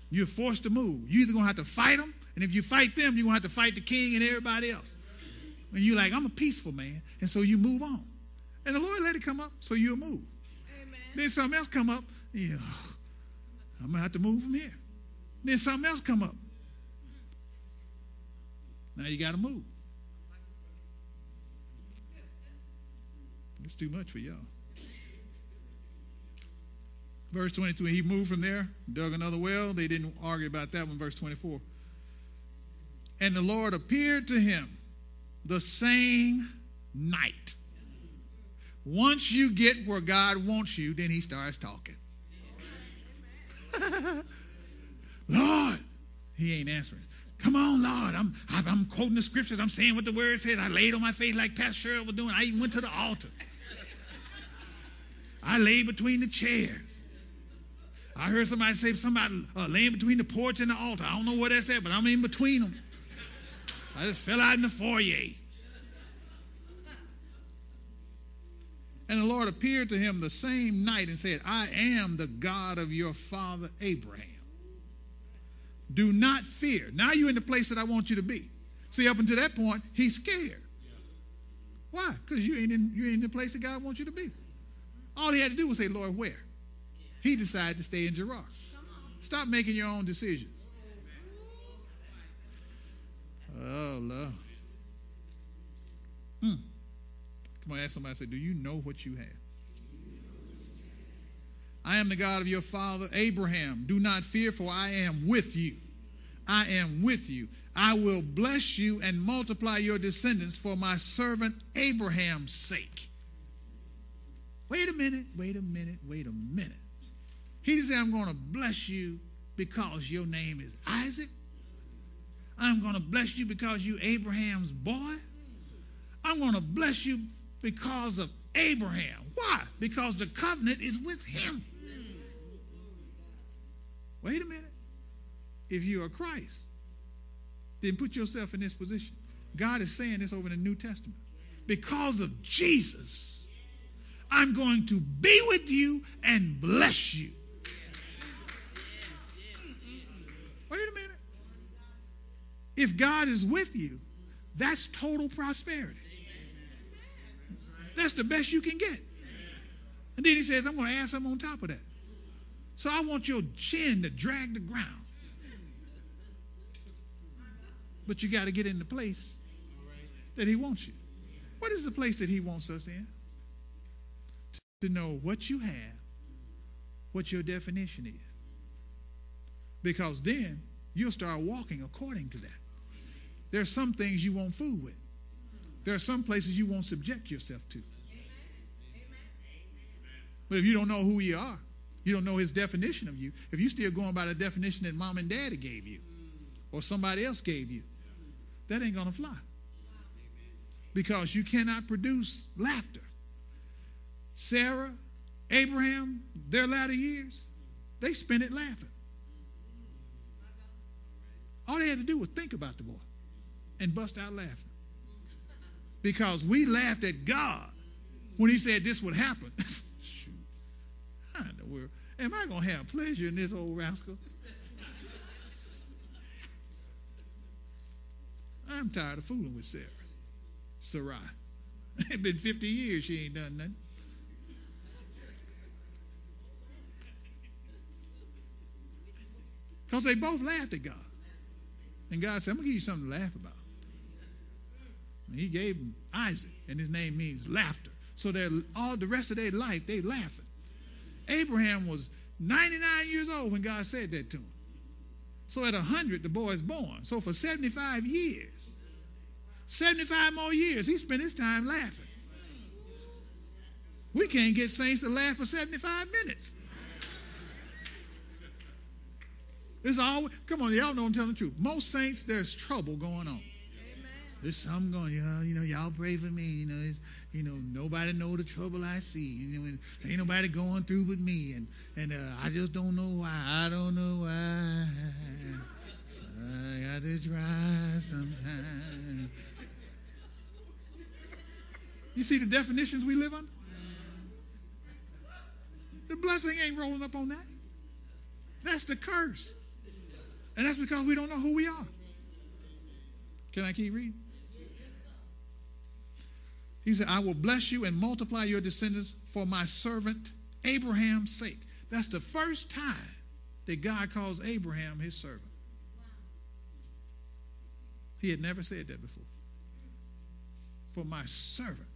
You're forced to move. You're either gonna have to fight them, and if you fight them, you're gonna have to fight the king and everybody else. And you're like, I'm a peaceful man, and so you move on. And the Lord let it come up, so you'll move. Then something else come up. You know, I'm gonna have to move from here. Then something else come up. Now you got to move. It's too much for y'all. Verse 22, he moved from there, dug another well. They didn't argue about that one. Verse 24. And the Lord appeared to him the same night. Once you get where God wants you, then he starts talking. Lord, he ain't answering. Come on, Lord. I'm, I'm quoting the scriptures. I'm saying what the word says. I laid on my face like Pastor Cheryl was doing. I even went to the altar. I lay between the chairs. I heard somebody say somebody uh, laying between the porch and the altar. I don't know what that's at, but I'm in between them. I just fell out in the foyer. And the Lord appeared to him the same night and said, I am the God of your father Abraham. Do not fear. Now you're in the place that I want you to be. See, up until that point, he's scared. Why? Because you ain't in you ain't in the place that God wants you to be. All he had to do was say, Lord, where? He decided to stay in Gerar. Stop making your own decisions. Oh, Lord. Hmm. Come on, ask somebody, say, Do you know what you have? I am the God of your father Abraham. Do not fear, for I am with you. I am with you. I will bless you and multiply your descendants for my servant Abraham's sake. Wait a minute, wait a minute, wait a minute. He said, I'm going to bless you because your name is Isaac. I'm going to bless you because you Abraham's boy. I'm going to bless you because of Abraham. Why? Because the covenant is with him. Wait a minute. If you are Christ, then put yourself in this position. God is saying this over in the New Testament. Because of Jesus, I'm going to be with you and bless you. If God is with you, that's total prosperity. That's the best you can get. And then he says, I'm going to add something on top of that. So I want your chin to drag the ground. But you got to get in the place that he wants you. What is the place that he wants us in? To know what you have, what your definition is. Because then you'll start walking according to that. There are some things you won't fool with. There are some places you won't subject yourself to. But if you don't know who you are, you don't know his definition of you, if you're still going by the definition that mom and daddy gave you or somebody else gave you, that ain't going to fly. Because you cannot produce laughter. Sarah, Abraham, their latter years, they spent it laughing. All they had to do was think about the boy and bust out laughing. Because we laughed at God when he said this would happen. Shoot. How in? Am I going to have pleasure in this old rascal? I'm tired of fooling with Sarah. Sarai. It's been 50 years, she ain't done nothing. Because they both laughed at God. And God said, I'm going to give you something to laugh about. He gave him Isaac, and his name means laughter. So all the rest of their life, they laughing. Abraham was 99 years old when God said that to him. So at 100, the boy is born. So for 75 years, 75 more years, he spent his time laughing. We can't get saints to laugh for 75 minutes. It's all, come on, y'all know I'm telling the truth. Most saints, there's trouble going on. There's something going, know, you know, y'all pray for me. You know, you know, nobody know the trouble I see. You know, ain't nobody going through but me, and and uh, I just don't know why. I don't know why. I got to try sometimes. You see the definitions we live under? The blessing ain't rolling up on that. That's the curse. And that's because we don't know who we are. Can I keep reading? He said, I will bless you and multiply your descendants for my servant Abraham's sake. That's the first time that God calls Abraham his servant. He had never said that before. For my servant.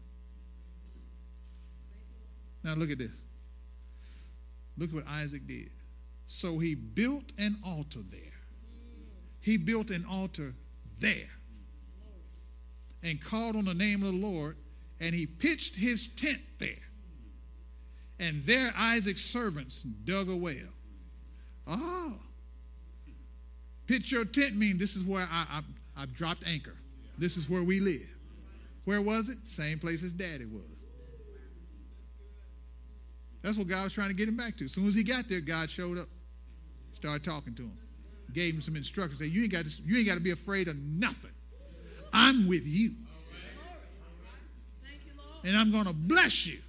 Now look at this. Look what Isaac did. So he built an altar there. He built an altar there and called on the name of the Lord and he pitched his tent there. And there Isaac's servants dug a well. Oh. Pitch your tent means this is where I, I, I've dropped anchor. This is where we live. Where was it? Same place as daddy was. That's what God was trying to get him back to. As soon as he got there, God showed up, started talking to him, gave him some instructions. Say, you ain't got to, you ain't got to be afraid of nothing. I'm with you and I'm going to bless you.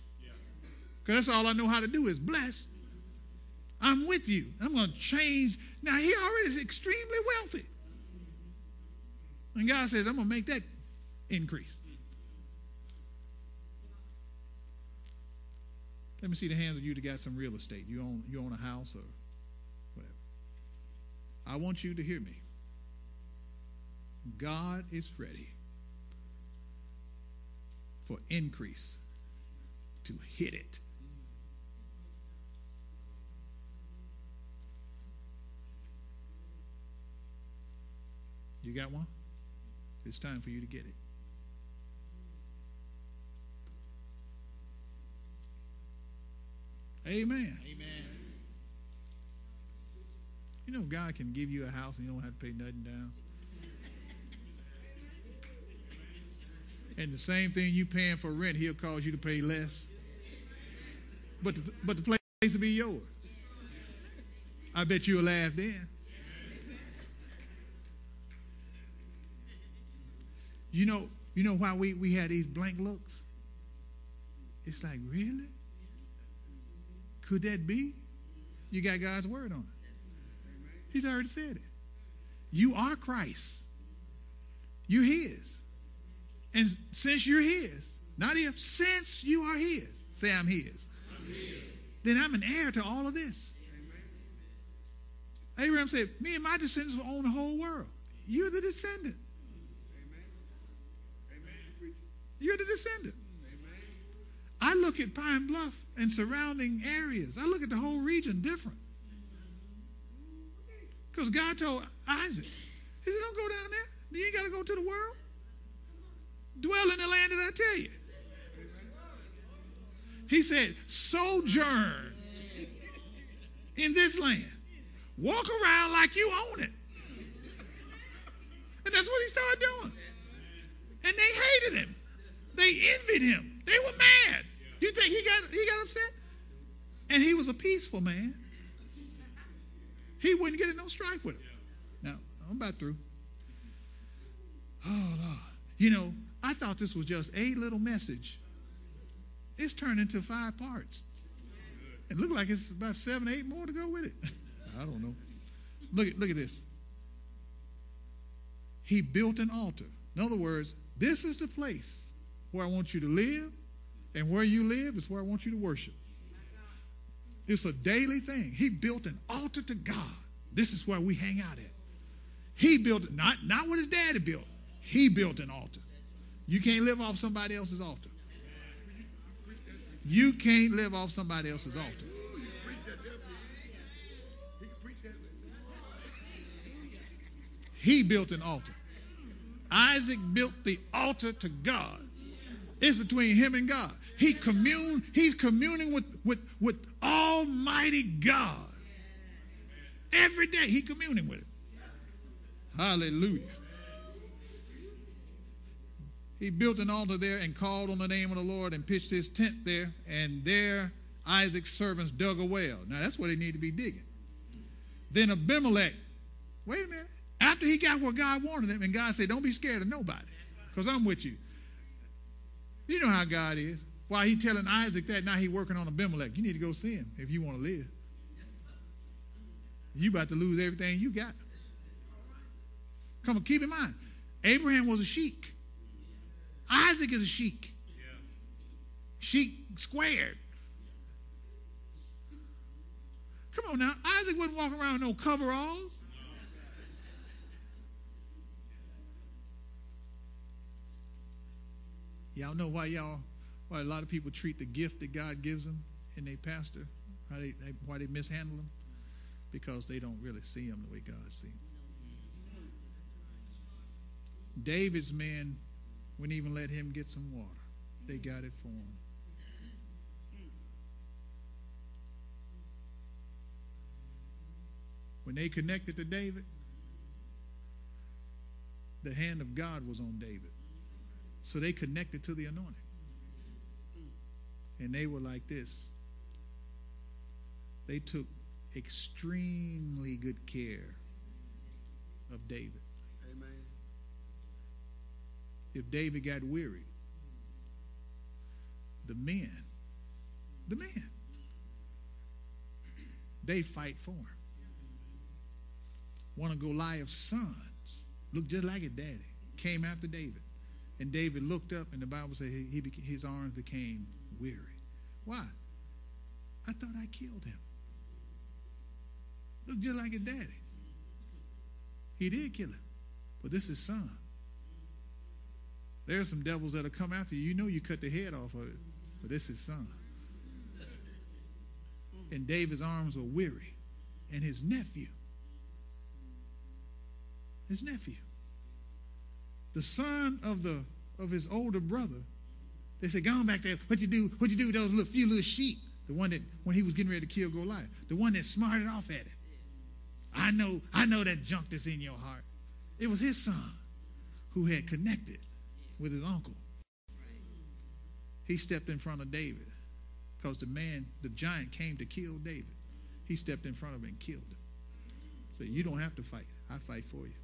Because that's all I know how to do is bless. I'm with you. I'm going to change. Now, he already is extremely wealthy. And God says, I'm going to make that increase. Let me see the hands of you that got some real estate. You own you own a house or whatever. I want you to hear me. God is ready for increase to hit it. You got one? It's time for you to get it. Amen. Amen. You know, God can give you a house and you don't have to pay nothing down. And the same thing you paying for rent, He'll cause you to pay less. But the, but the place will be yours. I bet you'll laugh then. You know, you know why we, we had these blank looks? It's like, really? Could that be? You got God's word on it. He's already said it. You are Christ. You're His. And since you're His, not if, since you are His, say, I'm His. I'm his. Then I'm an heir to all of this. Amen. Abraham said, Me and my descendants will own the whole world. You're the descendant. You're the descendant. Amen. I look at Pine Bluff and surrounding areas. I look at the whole region different. Because God told Isaac, He said, Don't go down there. You ain't got to go to the world. Dwell in the land that I tell you. He said, Sojourn in this land. Walk around like you own it. And that's what he started doing. And they hated him. They envied him. They were mad. You think he got he got upset? And he was a peaceful man. He wouldn't get in no strife with him. Now, I'm about through. Oh Lord. You know, I thought this was just a little message. It's turned into five parts. It looked like it's about seven, eight more to go with it. I don't know. Look at look at this. He built an altar. In other words, this is the place where I want you to live, and where you live is where I want you to worship. It's a daily thing. He built an altar to God. This is where we hang out at. He built it, not, not what his daddy built. He built an altar. You can't live off somebody else's altar. You can't live off somebody else's altar. He built an altar. Isaac built the altar to God. It's between him and God. He commune, he's communing with, with, with Almighty God. Every day he communing with him. Hallelujah. He built an altar there and called on the name of the Lord and pitched his tent there, and there Isaac's servants dug a well. Now that's where they need to be digging. Then Abimelech, wait a minute. After he got where God wanted him, and God said, Don't be scared of nobody, because I'm with you. You know how God is. Why he telling Isaac that, now he working on Abimelech. You need to go see him if you want to live. You about to lose everything you got. Come on, keep in mind, Abraham was a sheik. Isaac is a sheik. Sheik squared. Come on now, Isaac wouldn't walk around with no coveralls. Y'all know why y'all, why a lot of people treat the gift that God gives them and they pastor, why they, why they mishandle them? Because they don't really see them the way God sees them. David's men wouldn't even let him get some water. They got it for him. When they connected to David, the hand of God was on David. So they connected to the anointing. And they were like this. They took extremely good care of David. If David got weary, the men, the men, they fight for him. One of Goliath's sons looked just like his daddy, came after David. And David looked up, and the Bible said he, he his arms became weary. Why? I thought I killed him. Looked just like his daddy. He did kill him, but this is son. There's some devils that'll come after you. You know you cut the head off of it, but this is son. And David's arms were weary, and his nephew, his nephew, the son of the of his older brother, they said, "Go on back there. What you do? What you do with those little few little sheep? The one that when he was getting ready to kill Goliath, the one that smarted off at it. I know, I know that junk that's in your heart. It was his son who had connected with his uncle. He stepped in front of David because the man, the giant, came to kill David. He stepped in front of him and killed him. So you don't have to fight. I fight for you.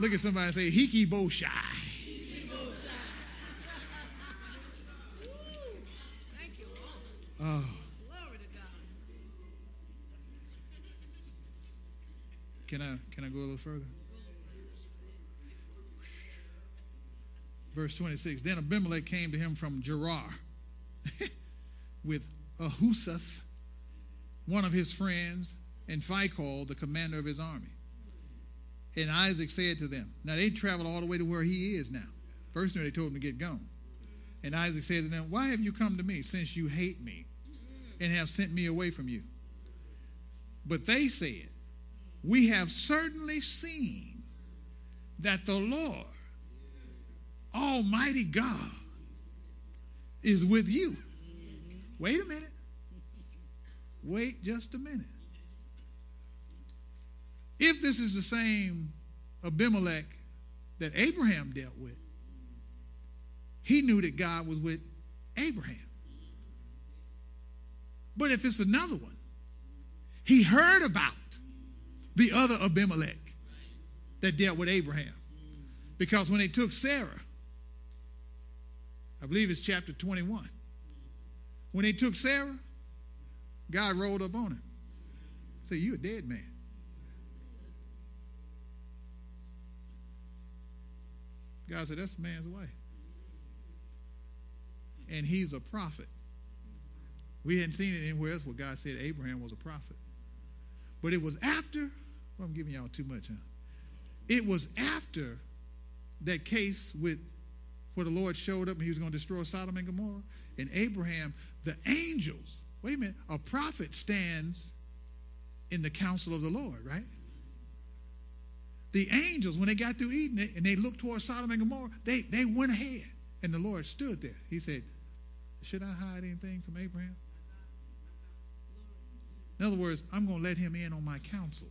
Look at somebody and say, Hiki Bo Shai. Oh. Can I can I go a little further? Verse 26. Then Abimelech came to him from Gerar with Ahuzzath, one of his friends, and Phicol, the commander of his army. And Isaac said to them, Now they traveled all the way to where he is now. First, they told him to get gone. And Isaac said to them, Why have you come to me, since you hate me and have sent me away from you? But they said, We have certainly seen that the Lord, Almighty God, is with you. Wait a minute. Wait just a minute. If this is the same Abimelech that Abraham dealt with, he knew that God was with Abraham. But if it's another one, he heard about the other Abimelech that dealt with Abraham. Because when they took Sarah, I believe it's chapter 21, when they took Sarah, God rolled up on him. Say, you a dead man. God said, That's man's wife. And he's a prophet. We hadn't seen it anywhere else where God said Abraham was a prophet. But it was after, well, I'm giving y'all too much, huh? It was after that case with where the Lord showed up and he was going to destroy Sodom and Gomorrah. And Abraham, the angels, wait a minute, a prophet stands in the counsel of the Lord, right? The angels, when they got through eating it and they looked towards Sodom and Gomorrah, they, they went ahead. And the Lord stood there. He said, Should I hide anything from Abraham? In other words, I'm going to let him in on my counsel.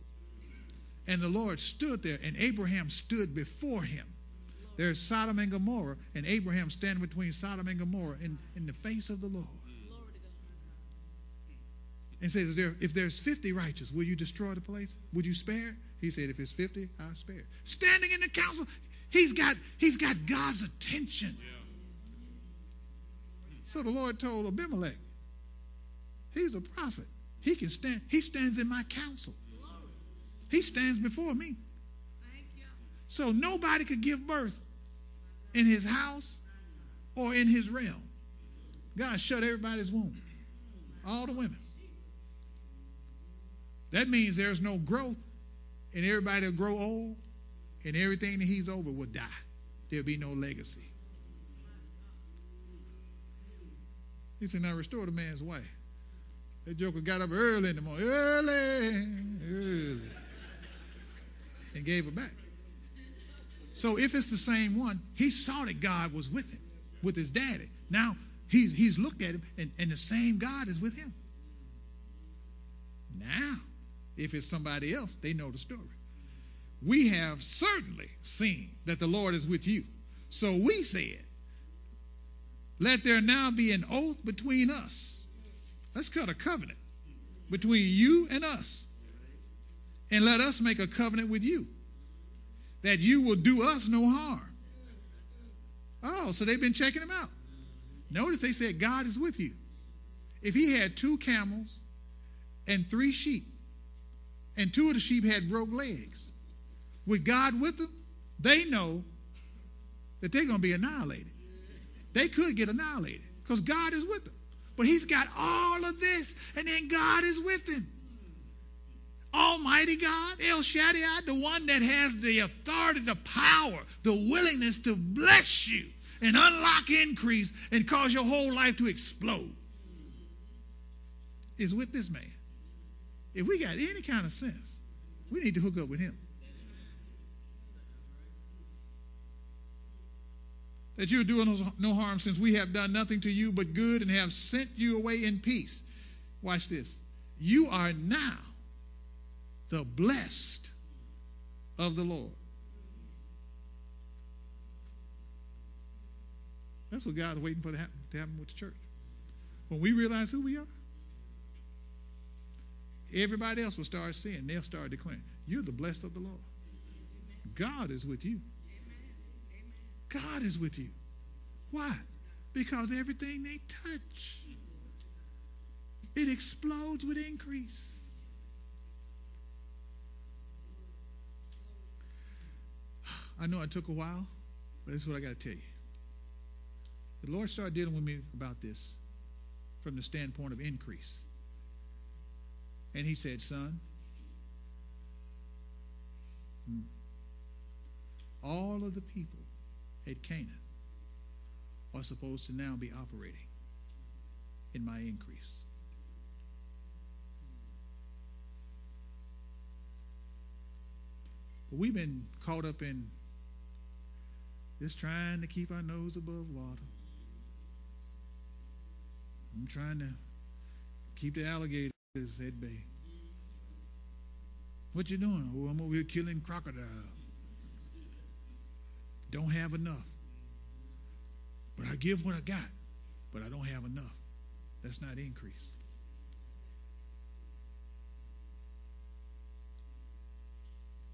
And the Lord stood there, and Abraham stood before him. There's Sodom and Gomorrah, and Abraham standing between Sodom and Gomorrah in, in the face of the Lord. And says, If there's 50 righteous, will you destroy the place? Would you spare? He said, if it's 50, I'll spare. Standing in the council, he's got, he's got God's attention. So the Lord told Abimelech, he's a prophet. He can stand, he stands in my counsel. He stands before me. So nobody could give birth in his house or in his realm. God shut everybody's womb. All the women. That means there's no growth and everybody will grow old, and everything that he's over will die. There'll be no legacy. He said, Now restore the man's wife. That joker got up early in the morning, early, early, and gave her back. So if it's the same one, he saw that God was with him, with his daddy. Now he's, he's looked at him, and, and the same God is with him. Now, if it's somebody else, they know the story. We have certainly seen that the Lord is with you. So we said, let there now be an oath between us. Let's cut a covenant between you and us. And let us make a covenant with you that you will do us no harm. Oh, so they've been checking him out. Notice they said, God is with you. If he had two camels and three sheep, and two of the sheep had broke legs. With God with them, they know that they're going to be annihilated. They could get annihilated because God is with them. But he's got all of this, and then God is with him. Almighty God, El Shaddai, the one that has the authority, the power, the willingness to bless you and unlock increase and cause your whole life to explode, is with this man. If we got any kind of sense, we need to hook up with him. That you're doing us no harm since we have done nothing to you but good and have sent you away in peace. Watch this. You are now the blessed of the Lord. That's what God's waiting for to happen, to happen with the church. When we realize who we are, everybody else will start seeing. They'll start declaring, You're the blessed of the Lord. God is with you. God is with you. Why? Because everything they touch, it explodes with increase. I know it took a while, but this is what I got to tell you. The Lord started dealing with me about this from the standpoint of increase. And He said, Son, hmm, all of the people at Canaan are supposed to now be operating in my increase. But we've been caught up in just trying to keep our nose above water. I'm trying to keep the alligators at bay. What you doing? Oh, I'm over here killing crocodile. Don't have enough. But I give what I got, but I don't have enough. That's not increase.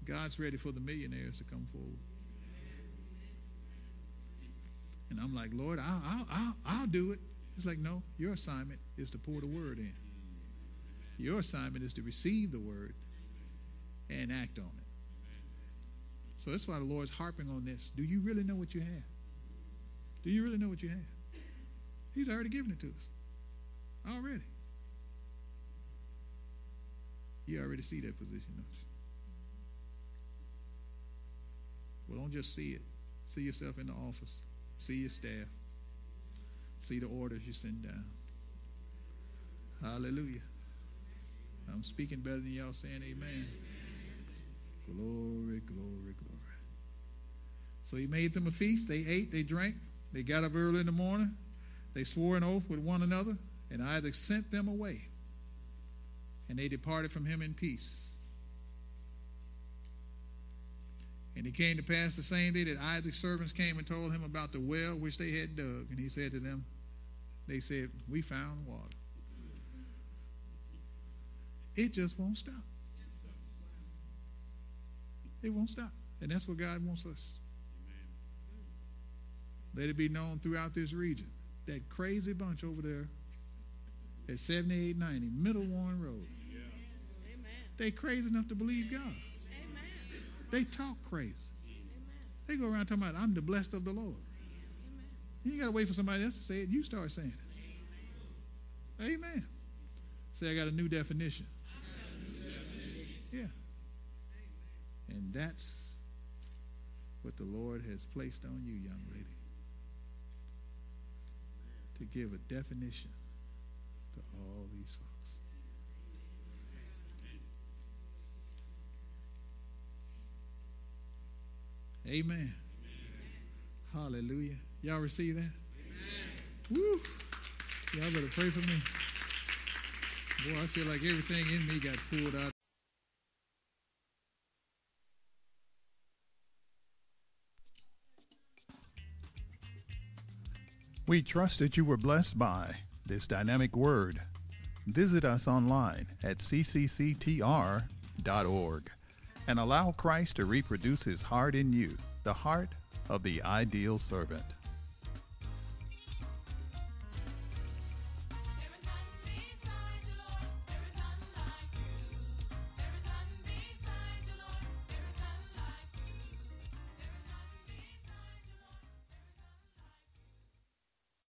God's ready for the millionaires to come forward. And I'm like, Lord, I'll, I'll, I'll, I'll do it. He's like, no, your assignment is to pour the word in. Your assignment is to receive the word and act on it. So that's why the Lord's harping on this. Do you really know what you have? Do you really know what you have? He's already given it to us. Already. You already see that position, don't you? Well, don't just see it. See yourself in the office. See your staff. See the orders you send down. Hallelujah. I'm speaking better than y'all saying amen. Glory, glory, glory. So he made them a feast. They ate, they drank. They got up early in the morning. They swore an oath with one another, and Isaac sent them away. And they departed from him in peace. And it came to pass the same day that Isaac's servants came and told him about the well which they had dug. And he said to them, They said, We found water. It just won't stop. It won't stop. And that's what God wants us. Let it be known throughout this region. That crazy bunch over there at 7890 Middle Warren Road. Yeah. They crazy enough to believe God. They talk crazy. They go around talking about, I'm the blessed of the Lord. You ain't got to wait for somebody else to say it. You start saying it. Amen. Say, I got a new definition. Yeah. And that's what the Lord has placed on you, young lady. To give a definition to all these Amen. Amen. Hallelujah. Y'all receive that? Amen. Woo. Y'all better pray for me. Boy, I feel like everything in me got pulled out. We trust that you were blessed by this dynamic word. Visit us online at ccctr.org and allow Christ to reproduce his heart in you, the heart of the ideal servant.